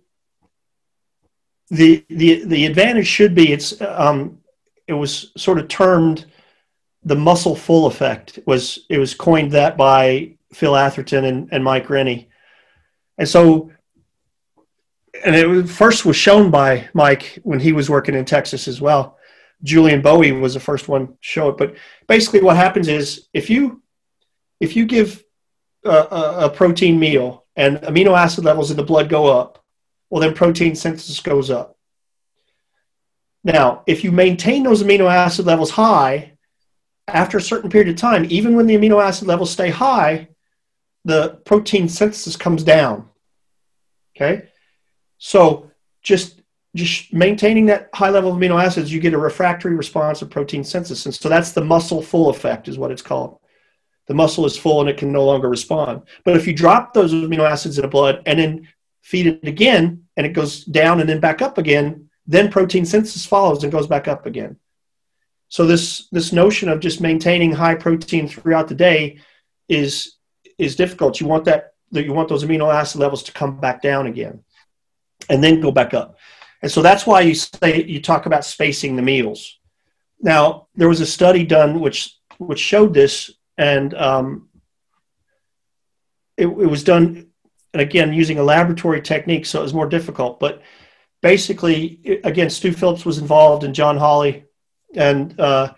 Speaker 2: the the the advantage should be it's um, it was sort of termed the muscle full effect. It was it was coined that by Phil Atherton and, and Mike Rennie, and so and it was, first was shown by Mike when he was working in Texas as well. Julian Bohé was the first one to show it. But basically, what happens is if you if you give a, a, a protein meal and amino acid levels in the blood go up, well, then protein synthesis goes up. Now, if you maintain those amino acid levels high after a certain period of time, even when the amino acid levels stay high, the protein synthesis comes down. Okay, so just just maintaining that high level of amino acids, you get a refractory response of protein synthesis. And so that's the muscle full effect, is what it's called. The muscle is full and it can no longer respond. But if you drop those amino acids in the blood and then feed it again and it goes down and then back up again, then protein synthesis follows and goes back up again. So this this notion of just maintaining high protein throughout the day is is difficult. You want that you want those amino acid levels to come back down again and then go back up. And so that's why you say you talk about spacing the meals. Now there was a study done which which showed this, and um, it, it was done, and again using a laboratory technique, so it was more difficult. But basically, again, Stu Phillips was involved, and John Hawley, and uh,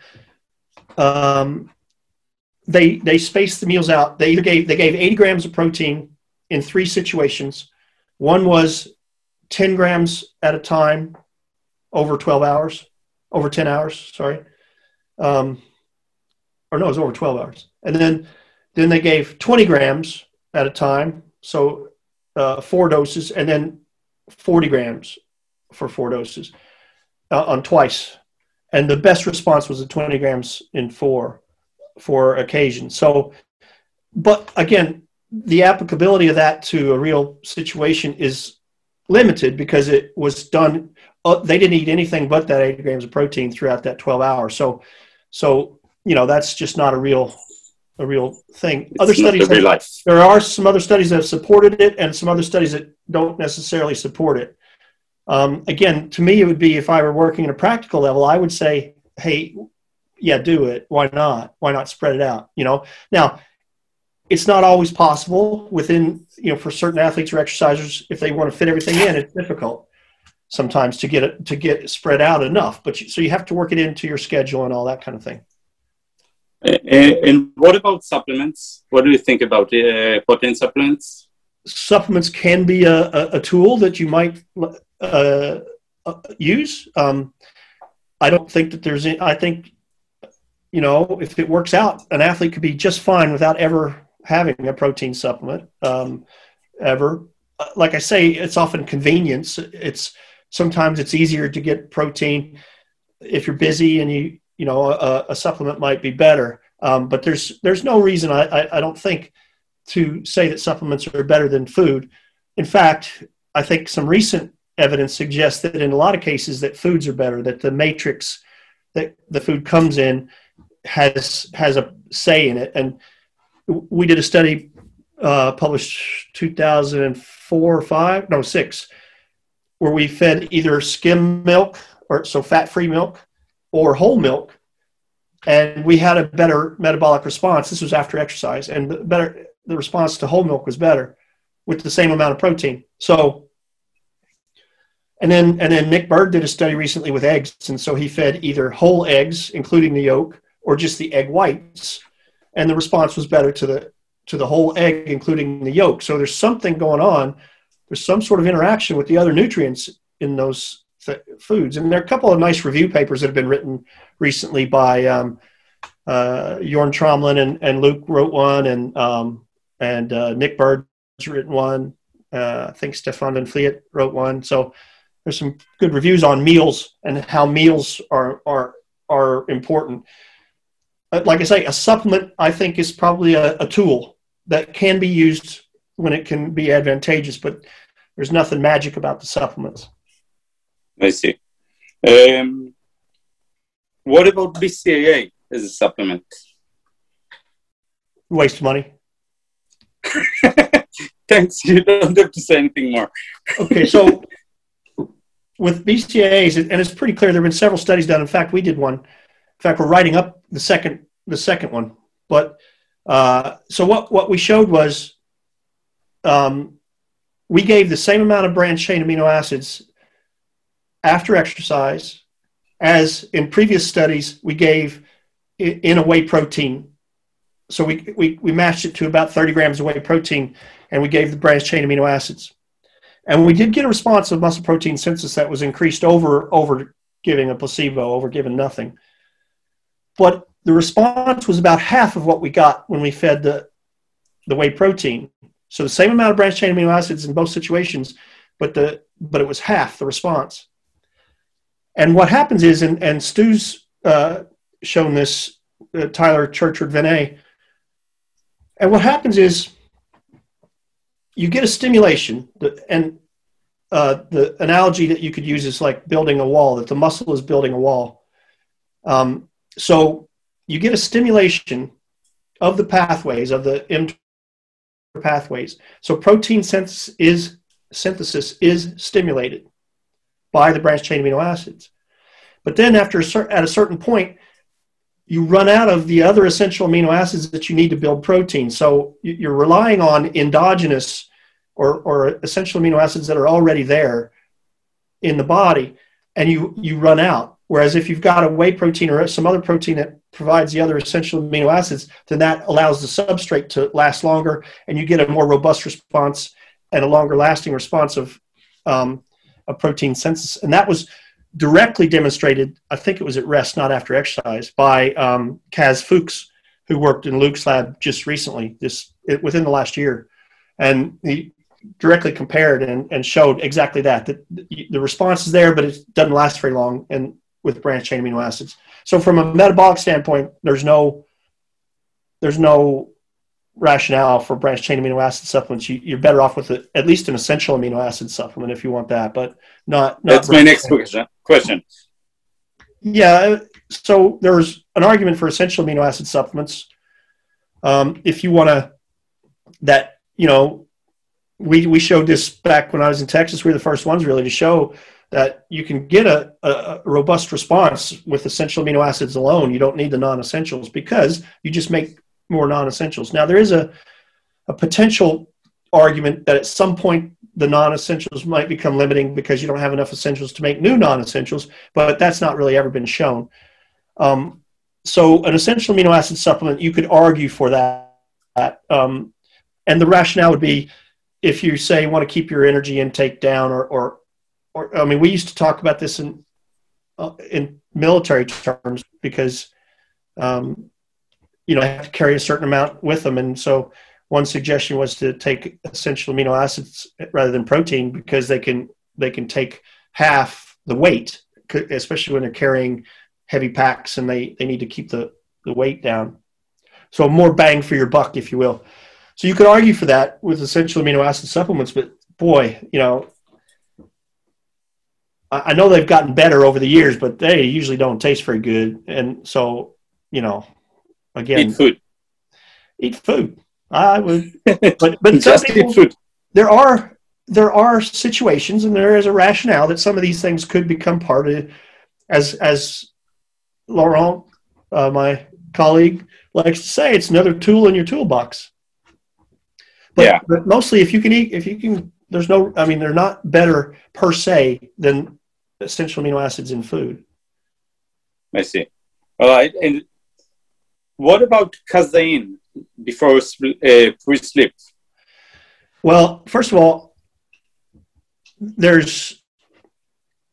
Speaker 2: um, they they spaced the meals out. They either gave they gave 80 grams of protein in three situations. One was 10 grams at a time over 12 hours, over 10 hours, sorry. Um, or no, it was over 12 hours. And then, then they gave 20 grams at a time, so uh, four doses, and then 40 grams for four doses uh, on twice. And the best response was the 20 grams in four for occasion. So, but again, the applicability of that to a real situation is limited because it was done. Uh, they didn't eat anything but that 80 grams of protein throughout that 12 hours. So, so you know that's just not a real a real thing.
Speaker 1: It's other studies, have,
Speaker 2: there are some other studies that have supported it, and some other studies that don't necessarily support it. Um, again, to me, it would be if I were working at a practical level, I would say, "Hey, yeah, do it. Why not? Why not spread it out?" You know. Now, it's not always possible within you know for certain athletes or exercisers if they want to fit everything in it's difficult sometimes to get it to get spread out enough but you, so you have to work it into your schedule and all that kind of thing
Speaker 1: and, and what about supplements? What do you think about uh, protein supplements?
Speaker 2: Supplements can be a, a, a tool that you might uh, uh, use. Um, i don't think that there's any, i think you know, if it works out, an athlete could be just fine without ever having a protein supplement um, ever. Uh, like I say, it's often convenience. It's sometimes it's easier to get protein if you're busy and you you know a, a supplement might be better. Um, but there's there's no reason I, I, I don't think to say that supplements are better than food. In fact, I think some recent evidence suggests that in a lot of cases that foods are better. That the matrix that the food comes in has has a say in it. And we did a study uh, published 2004 or five, no six, where we fed either skim milk or so fat-free milk or whole milk, and we had a better metabolic response. This was after exercise, and the better the response to whole milk was better with the same amount of protein. So. And then, and then Nick Burd did a study recently with eggs, and so he fed either whole eggs, including the yolk, or just the egg whites, and the response was better to the to the whole egg, including the yolk. So there's something going on. There's some sort of interaction with the other nutrients in those th- foods, and there are a couple of nice review papers that have been written recently by um, uh, Jorn Trommelen and, and Luke wrote one, and um, and uh, Nick Burd's written one. Uh, I think Stephan Van Vliet wrote one. So there's some good reviews on meals and how meals are are are important like I say, a supplement I think is probably a, a, tool that can be used when it can be advantageous, but there's nothing magic about the supplements.
Speaker 1: I see. Um, what about BCAA as a supplement?
Speaker 2: Waste money.
Speaker 1: Thanks. You don't have to say anything more.
Speaker 2: okay, so with BCAAs, and it's pretty clear there have been several studies done. In fact, we did one in fact, we're writing up the second the second one. But uh, so what what we showed was um, we gave the same amount of branched chain amino acids after exercise as in previous studies we gave in a whey protein. So we, we, we matched it to about 30 grams of whey protein and we gave the branched chain amino acids. And we did get a response of muscle protein synthesis that was increased over, over giving a placebo, over giving nothing. But the response was about half of what we got when we fed the, the whey protein. So the same amount of branched chain amino acids in both situations, but the but it was half the response. And what happens is, and, and Stu's uh, shown this, uh, Tyler Churchward-Venne, and what happens is you get a stimulation, and uh, the analogy that you could use is like building a wall, that the muscle is building a wall. Um, so you get a stimulation of the pathways of the mTOR pathways. So protein synthesis is synthesis is stimulated by the branched chain amino acids. But then after a at a certain point, you run out of the other essential amino acids that you need to build protein. So you're relying on endogenous or, or essential amino acids that are already there in the body, and you you run out. Whereas if you've got a whey protein or some other protein that provides the other essential amino acids, then that allows the substrate to last longer and you get a more robust response and a longer lasting response of, um, of protein synthesis. And that was directly demonstrated, I think it was at rest, not after exercise, by um, Cas Fuchs, who worked in Luke's lab just recently, this within the last year. And he directly compared and, and showed exactly that, that the response is there, but it doesn't last very long. And with branched chain amino acids. So from a metabolic standpoint, there's no there's no rationale for branched chain amino acid supplements. You, are better off with a, at least an essential amino acid supplement if you want that, but not. not
Speaker 1: That's my next question. Question.
Speaker 2: Yeah, so there's an argument for essential amino acid supplements. Um, if you want to, that you know, we we showed this back when I was in Texas. We were the first ones really to show that you can get a, a, robust response with essential amino acids alone. You don't need the non essentials because you just make more non essentials. Now, there is a, a potential argument that at some point the non essentials might become limiting because you don't have enough essentials to make new non essentials, but that's not really ever been shown. Um, so, an essential amino acid supplement, you could argue for that. Um, and the rationale would be if you say you want to keep your energy intake down or, or or I mean, we used to talk about this in uh, in military terms because um, you know, I have to carry a certain amount with them. And so one suggestion was to take essential amino acids rather than protein because they can they can take half the weight, especially when they're carrying heavy packs and they, they need to keep the, the weight down. So more bang for your buck, if you will. So you could argue for that with essential amino acid supplements, but boy, you know, I, know they've gotten better over the years, but they usually don't taste very good. And so, you know, again,
Speaker 1: eat food.
Speaker 2: Eat food. I would, but but
Speaker 1: just people, food.
Speaker 2: There are there are situations, and there is a rationale that some of these things could become part of, as as Laurent, uh, my colleague, likes to say, it's another tool in your toolbox. But,
Speaker 1: yeah.
Speaker 2: but mostly, if you can eat, if you can, there's no. I mean, they're not better per se than essential amino acids in food.
Speaker 1: I see. All right, and what about casein before uh, pre-sleep?
Speaker 2: Well, first of all, there's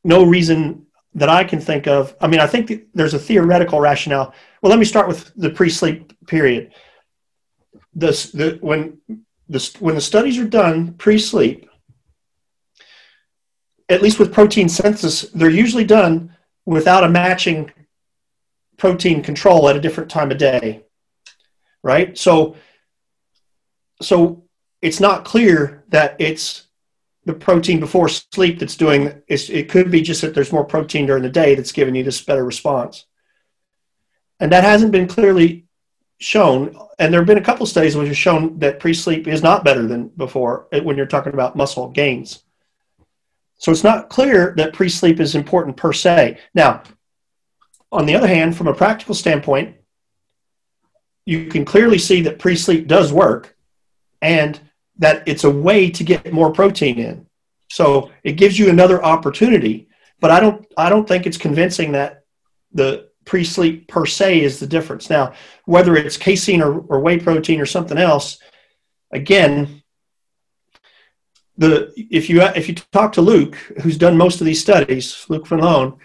Speaker 2: no reason that I can think of. I mean, I think there's a theoretical rationale. Well, let me start with the pre-sleep period. This, the, when the, when the studies are done pre-sleep, at least with protein synthesis, they're usually done without a matching protein control at a different time of day, right? So, so it's not clear that it's the protein before sleep that's doing it could be just that there's more protein during the day that's giving you this better response and that hasn't been clearly shown and there have been a couple studies which have shown that pre-sleep is not better than before when you're talking about muscle gains so it's not clear that pre-sleep is important per se now on the other hand from a practical standpoint you can clearly see that pre-sleep does work and that it's a way to get more protein in. So it gives you another opportunity, but I don't I don't think it's convincing that the pre-sleep per se is the difference. Now, whether it's casein or, or whey protein or something else, again, the if you if you talk to Luke, who's done most of these studies, Luke Loon,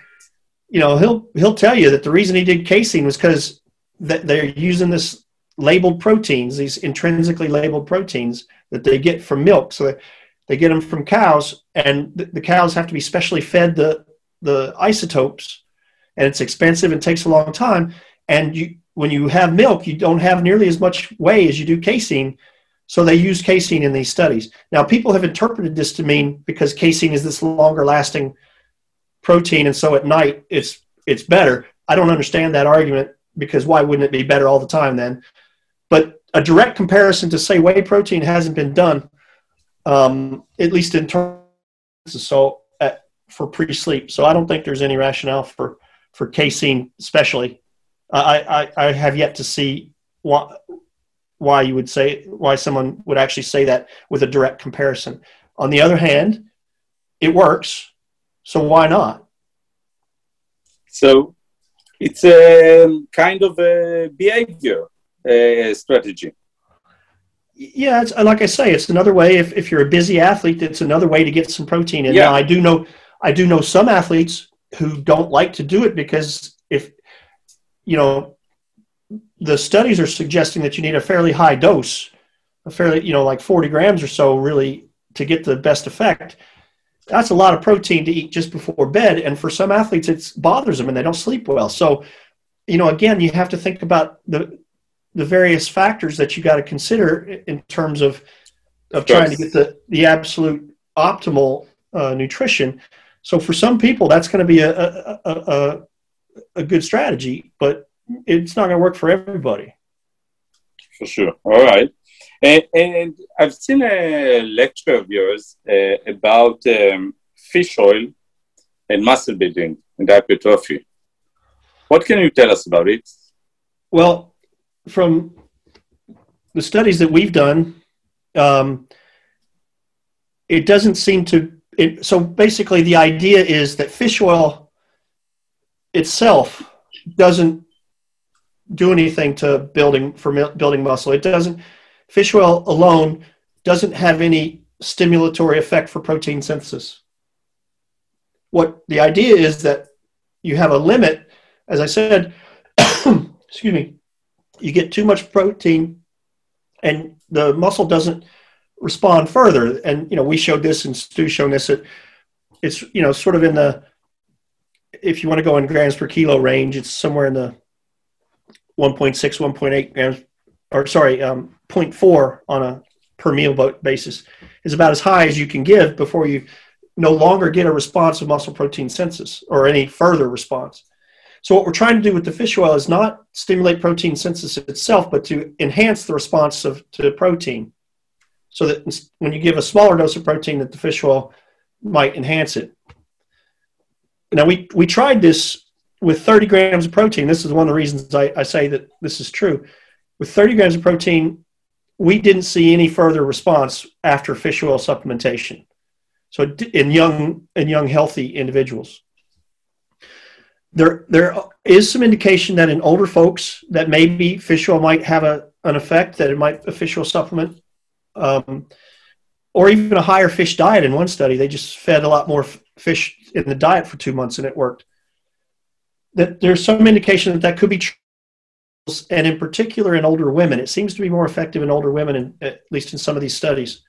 Speaker 2: you know he'll he'll tell you that the reason he did casein was because that they're using this labeled proteins, these intrinsically labeled proteins that they get from milk. So they, they get them from cows, and the, the cows have to be specially fed the the isotopes, and it's expensive and takes a long time. And you, when you have milk, you don't have nearly as much whey as you do casein. So they use casein in these studies. Now, people have interpreted this to mean because casein is this longer lasting protein, and so at night it's it's better. I don't understand that argument because why wouldn't it be better all the time then? But a direct comparison to say whey protein hasn't been done, um, at least in terms of so at, for pre-sleep. So I don't think there's any rationale for for casein, especially. I, I, I have yet to see why why you would say why someone would actually say that with a direct comparison. On the other hand, it works, so why not?
Speaker 1: So it's a kind of a behavior uh, strategy.
Speaker 2: Yeah, it's, like I say, it's another way. If, if you're a busy athlete, it's another way to get some protein in. Yeah. Now, I do know I do know some athletes who don't like to do it because if you know the studies are suggesting that you need a fairly high dose, a fairly you know like 40 grams or so, really to get the best effect. That's a lot of protein to eat just before bed, and for some athletes, it bothers them and they don't sleep well. So, you know, again, you have to think about the the various factors that you got to consider in terms of of trying to get the the absolute optimal uh, nutrition. So for some people, that's going to be a a, a a good strategy, but it's not going to work for everybody.
Speaker 1: For sure. All right. And, and I've seen a lecture of yours uh, about um, fish oil and muscle building and hypertrophy. What can you tell us about it?
Speaker 2: Well, from the studies that we've done, um, it doesn't seem to. It, so basically, the idea is that fish oil itself doesn't do anything to building for building muscle. It doesn't. Fish oil alone doesn't have any stimulatory effect for protein synthesis. What the idea is that you have a limit, as I said, excuse me, you get too much protein and the muscle doesn't respond further. And, you know, we showed this and Stu's shown this, that it's, you know, sort of in the, if you want to go in grams per kilo range, it's somewhere in the 1.6, 1.8 grams, or sorry, um, 0.4 on a per meal basis is about as high as you can give before you no longer get a response of muscle protein synthesis or any further response. So what we're trying to do with the fish oil is not stimulate protein synthesis itself, but to enhance the response of, to protein. So that when you give a smaller dose of protein, that the fish oil might enhance it. Now we we tried this with 30 grams of protein. This is one of the reasons I, I say that this is true. With 30 grams of protein, we didn't see any further response after fish oil supplementation. So in young in young healthy individuals, there there is some indication that in older folks that maybe fish oil might have a an effect that it might a fish oil supplement, um, or even a higher fish diet. In one study, they just fed a lot more fish in the diet for two months and it worked. That there's some indication that that could be true, and in particular in older women, it seems to be more effective in older women, in, at least in some of these studies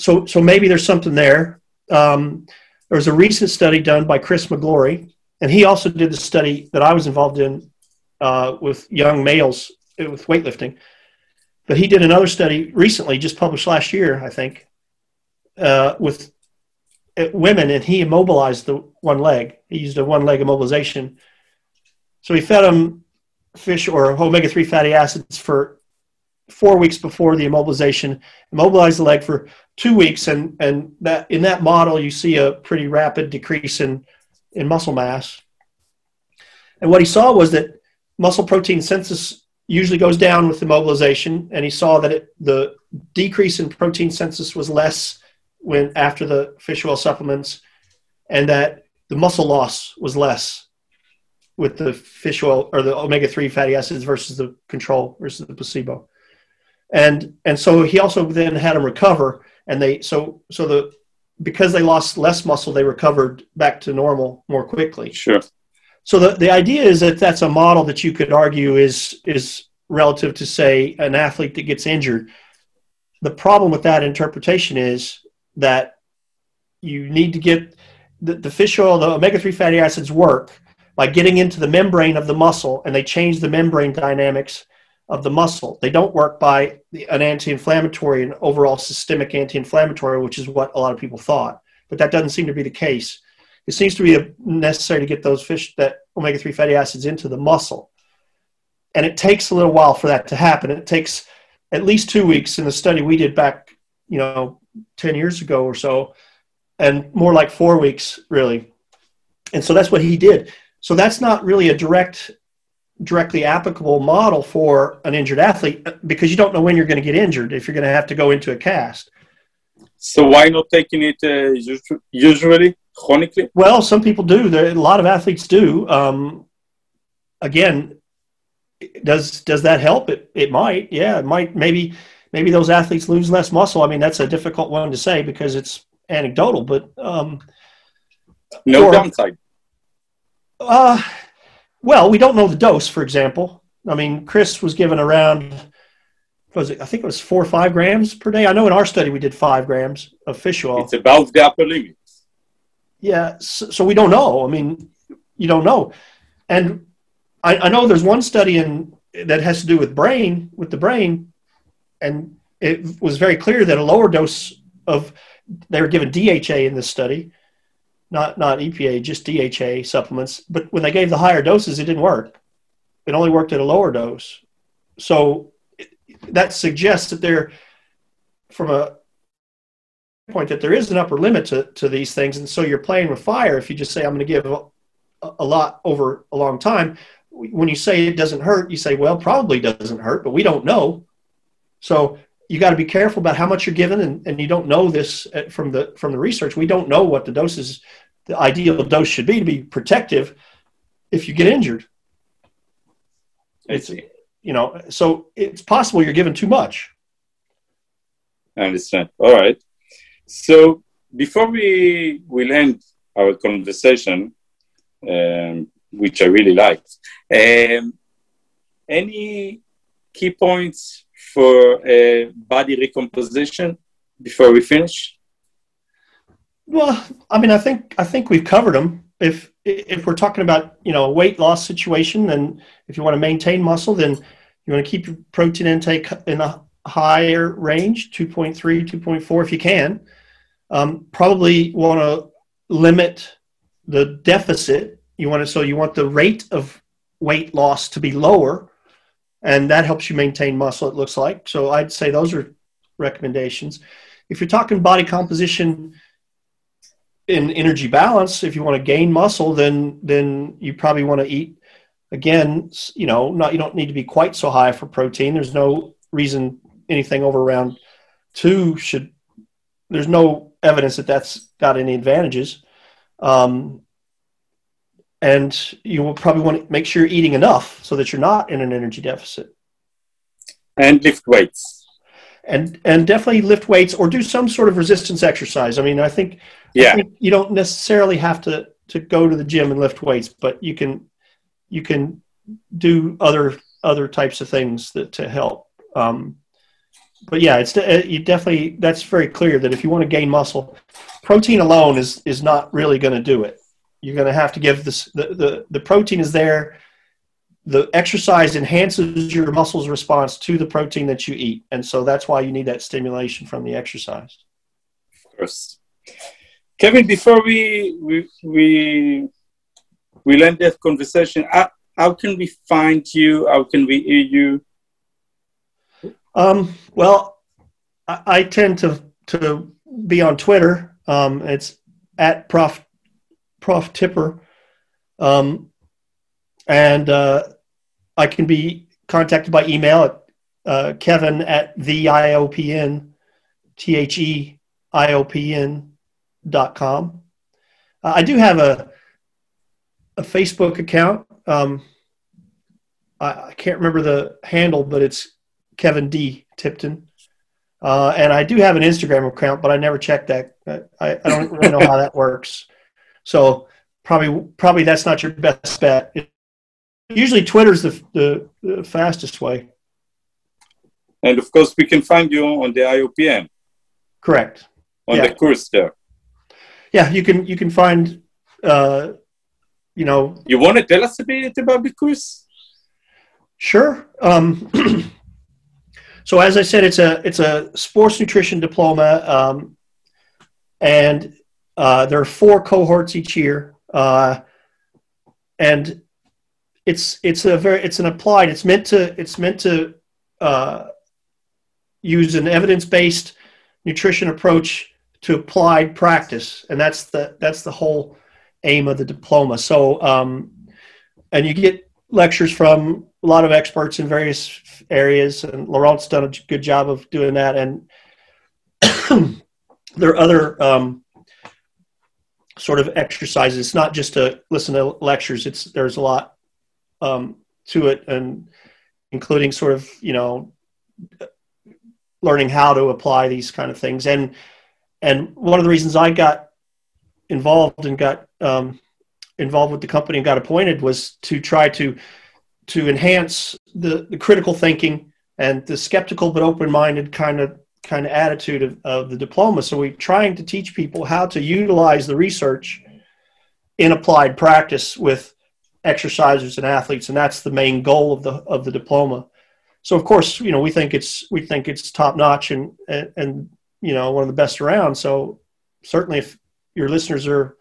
Speaker 2: so so maybe there's something there. Um, there was a recent study done by Chris McGlory, and he also did the study that I was involved in uh, with young males uh, with weightlifting. But he did another study recently, just published last year, I think, uh, with Uh, women, and he immobilized the one leg. He used a one leg immobilization. So he fed them fish or omega 3 fatty acids for four weeks before the immobilization, immobilized the leg for two weeks, and and that in that model you see a pretty rapid decrease in in muscle mass. And what he saw was that muscle protein synthesis usually goes down with immobilization, and he saw that it, the decrease in protein synthesis was less when after the fish oil supplements, and that the muscle loss was less with the fish oil or the omega three fatty acids versus the control versus the placebo. And and so he also then had them recover and they so so the because they lost less muscle they recovered back to normal more quickly.
Speaker 1: Sure.
Speaker 2: So the, the idea is that that's a model that you could argue is is relative to say an athlete that gets injured. The problem with that interpretation is that you need to get the, the fish oil the omega-3 fatty acids work by getting into the membrane of the muscle and they change the membrane dynamics of the muscle. They don't work by an anti-inflammatory and overall systemic anti-inflammatory, which is what a lot of people thought. But that doesn't seem to be the case. It seems to be necessary to get those fish that omega-3 fatty acids into the muscle. And it takes a little while for that to happen. It takes at least two weeks in the study we did back, you know, 10 years ago or so, and more like four weeks, really. And so that's what he did. So that's not really a direct directly applicable model for an injured athlete because you don't know when you're going to get injured if you're going to have to go into a cast.
Speaker 1: So why not taking it uh, usually chronically?
Speaker 2: Well, some people do. There, a lot of athletes do. Um, again, does does that help? It it might. Yeah, it might. Maybe maybe those athletes lose less muscle. I mean, that's a difficult one to say because it's anecdotal. But um,
Speaker 1: no or, downside.
Speaker 2: Uh, well, we don't know the dose, for example. I mean, Chris was given around, was it, I think it was four or five grams per day. I know in our study we did five grams of fish oil.
Speaker 1: It's above the upper limit.
Speaker 2: Yeah, so, so we don't know. I mean, you don't know. And I, I know there's one study in that has to do with brain, with the brain, and it was very clear that a lower dose of they were given DHA in this study, not not EPA, just DHA supplements. But when they gave the higher doses, it didn't work. It only worked at a lower dose. So that suggests that there, from a point, that there is an upper limit to, to these things. And so you're playing with fire if you just say, I'm going to give a, a lot over a long time. When you say it doesn't hurt, you say, well, probably doesn't hurt, but we don't know. So you got to be careful about how much you're given, and, and you don't know this uh, from the from the research. We don't know what the doses, the ideal dose should be to be protective if you get injured. It's you know, so it's possible you're given too much.
Speaker 1: I understand. All right. So before we will end our conversation, um, which I really liked, um, any key points for uh, body recomposition before we finish?
Speaker 2: Well, I mean, I think I think we've covered them. If if we're talking about you know a weight loss situation, then if you want to maintain muscle, then you want to keep your protein intake in a higher range, 2.3, 2.4 if you can. Um, probably want to limit the deficit. You want to so you want the rate of weight loss to be lower, and that helps you maintain muscle. It looks like so. I'd say those are recommendations. If you're talking body composition in energy balance, if you want to gain muscle, then then you probably want to eat again. You know, not you don't need to be quite so high for protein. There's no reason anything over around two should. There's no evidence that that's got any advantages. Um, and you will probably want to make sure you're eating enough so that you're not in an energy deficit.
Speaker 1: And lift weights
Speaker 2: and and definitely lift weights or do some sort of resistance exercise. I mean, I think yeah, I think you don't necessarily have to to go to the gym and lift weights, but you can you can do other other types of things that to help. Um, but yeah, it's you definitely that's very clear that if you want to gain muscle, protein alone is is not really going to do it. You're going to have to give this the, the the protein is there. The exercise enhances your muscles response to the protein that you eat. And so that's why you need that stimulation from the exercise.
Speaker 1: Of course. Kevin before we we we, we end this conversation how, how can we find you? How can we hear you?
Speaker 2: Um, well I, I, tend to to be on twitter. Um, it's at prof prof tipper um, and uh, I can be contacted by email at uh, Kevin at the IOPN, T H E I O P N dot com. Uh, I do have a a Facebook account. Um, I, I, can't remember the handle, but it's Kevin D Tipton. Uh, and I do have an Instagram account, but I never checked that. I, I don't really know how that works. So probably probably that's not your best bet usually Twitter's the, the, the fastest way.
Speaker 1: And of course, we can find you on the IOPN.
Speaker 2: Correct.
Speaker 1: On yeah. the course there.
Speaker 2: Yeah, you can you can find. Uh, you know.
Speaker 1: You want to tell us a bit about the course?
Speaker 2: Sure. Um, so as I said, it's a it's a sports nutrition diploma, um, and uh, there are four cohorts each year, uh, and it's it's a very it's an applied it's meant to it's meant to uh, use an evidence-based nutrition approach to applied practice and that's the that's the whole aim of the diploma. So um, and you get lectures from a lot of experts in various areas and laurent's done a good job of doing that and there are other um, sort of exercises it's not just to listen to lectures it's there's a lot um, to it, and including sort of you know learning how to apply these kind of things. And and one of the reasons I got involved and got um, involved with the company and got appointed was to try to to enhance the, the critical thinking and the skeptical but open-minded kind of kind of attitude of, of the diploma. So we're trying to teach people how to utilize the research in applied practice with exercisers and athletes, and that's the main goal of the of the diploma. So of course, you know, we think it's we think it's top notch and, and and, you know one of the best around. So certainly, if your listeners are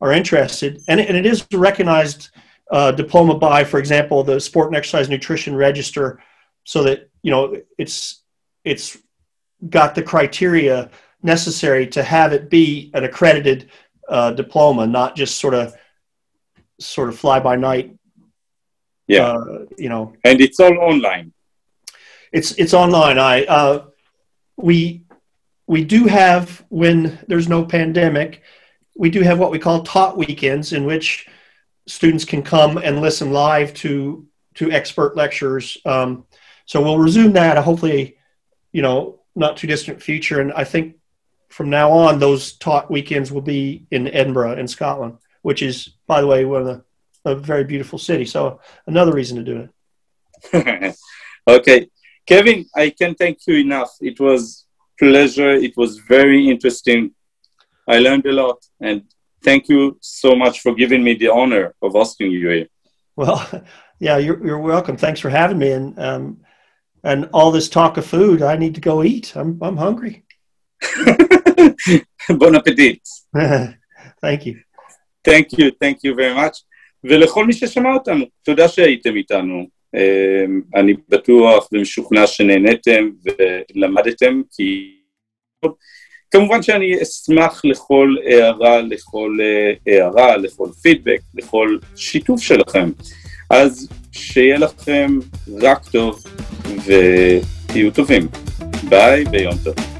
Speaker 2: are interested, and it, and it is recognized uh, diploma by, for example, the Sport and Exercise Nutrition Register, so that you know it's it's got the criteria necessary to have it be an accredited uh, diploma, not just sort of sort of fly by night.
Speaker 1: Yeah, uh, you know, and it's all online.
Speaker 2: It's it's online. I uh, we we do have when there's no pandemic, we do have what we call taught weekends in which students can come and listen live to to expert lectures. Um, so we'll resume that. Hopefully, you know, not too distant future. And I think from now on, those taught weekends will be in Edinburgh in Scotland which is, by the way, one of the a very beautiful city. So another reason to do it.
Speaker 1: okay. Kevin, I can't thank you enough. It was pleasure. It was very interesting. I learned a lot and thank you so much for giving me the honor of hosting you here.
Speaker 2: Well, yeah, you're, you're welcome. Thanks for having me. And, um, and all this talk of food, I need to go eat. I'm, I'm hungry.
Speaker 1: bon appetit.
Speaker 2: thank you.
Speaker 1: Thank you, thank you very much. ולכל מי ששמע אותנו, תודה שהייתם איתנו. אני בטוח ומשוכנע שנהניתם ולמדתם, כי כמובן שאני אשמח לכל הערה, לכל הערה, לכל פידבק, לכל שיתוף שלכם. אז שיהיה לכם רק טוב ותהיו טובים. ביי ויום טוב.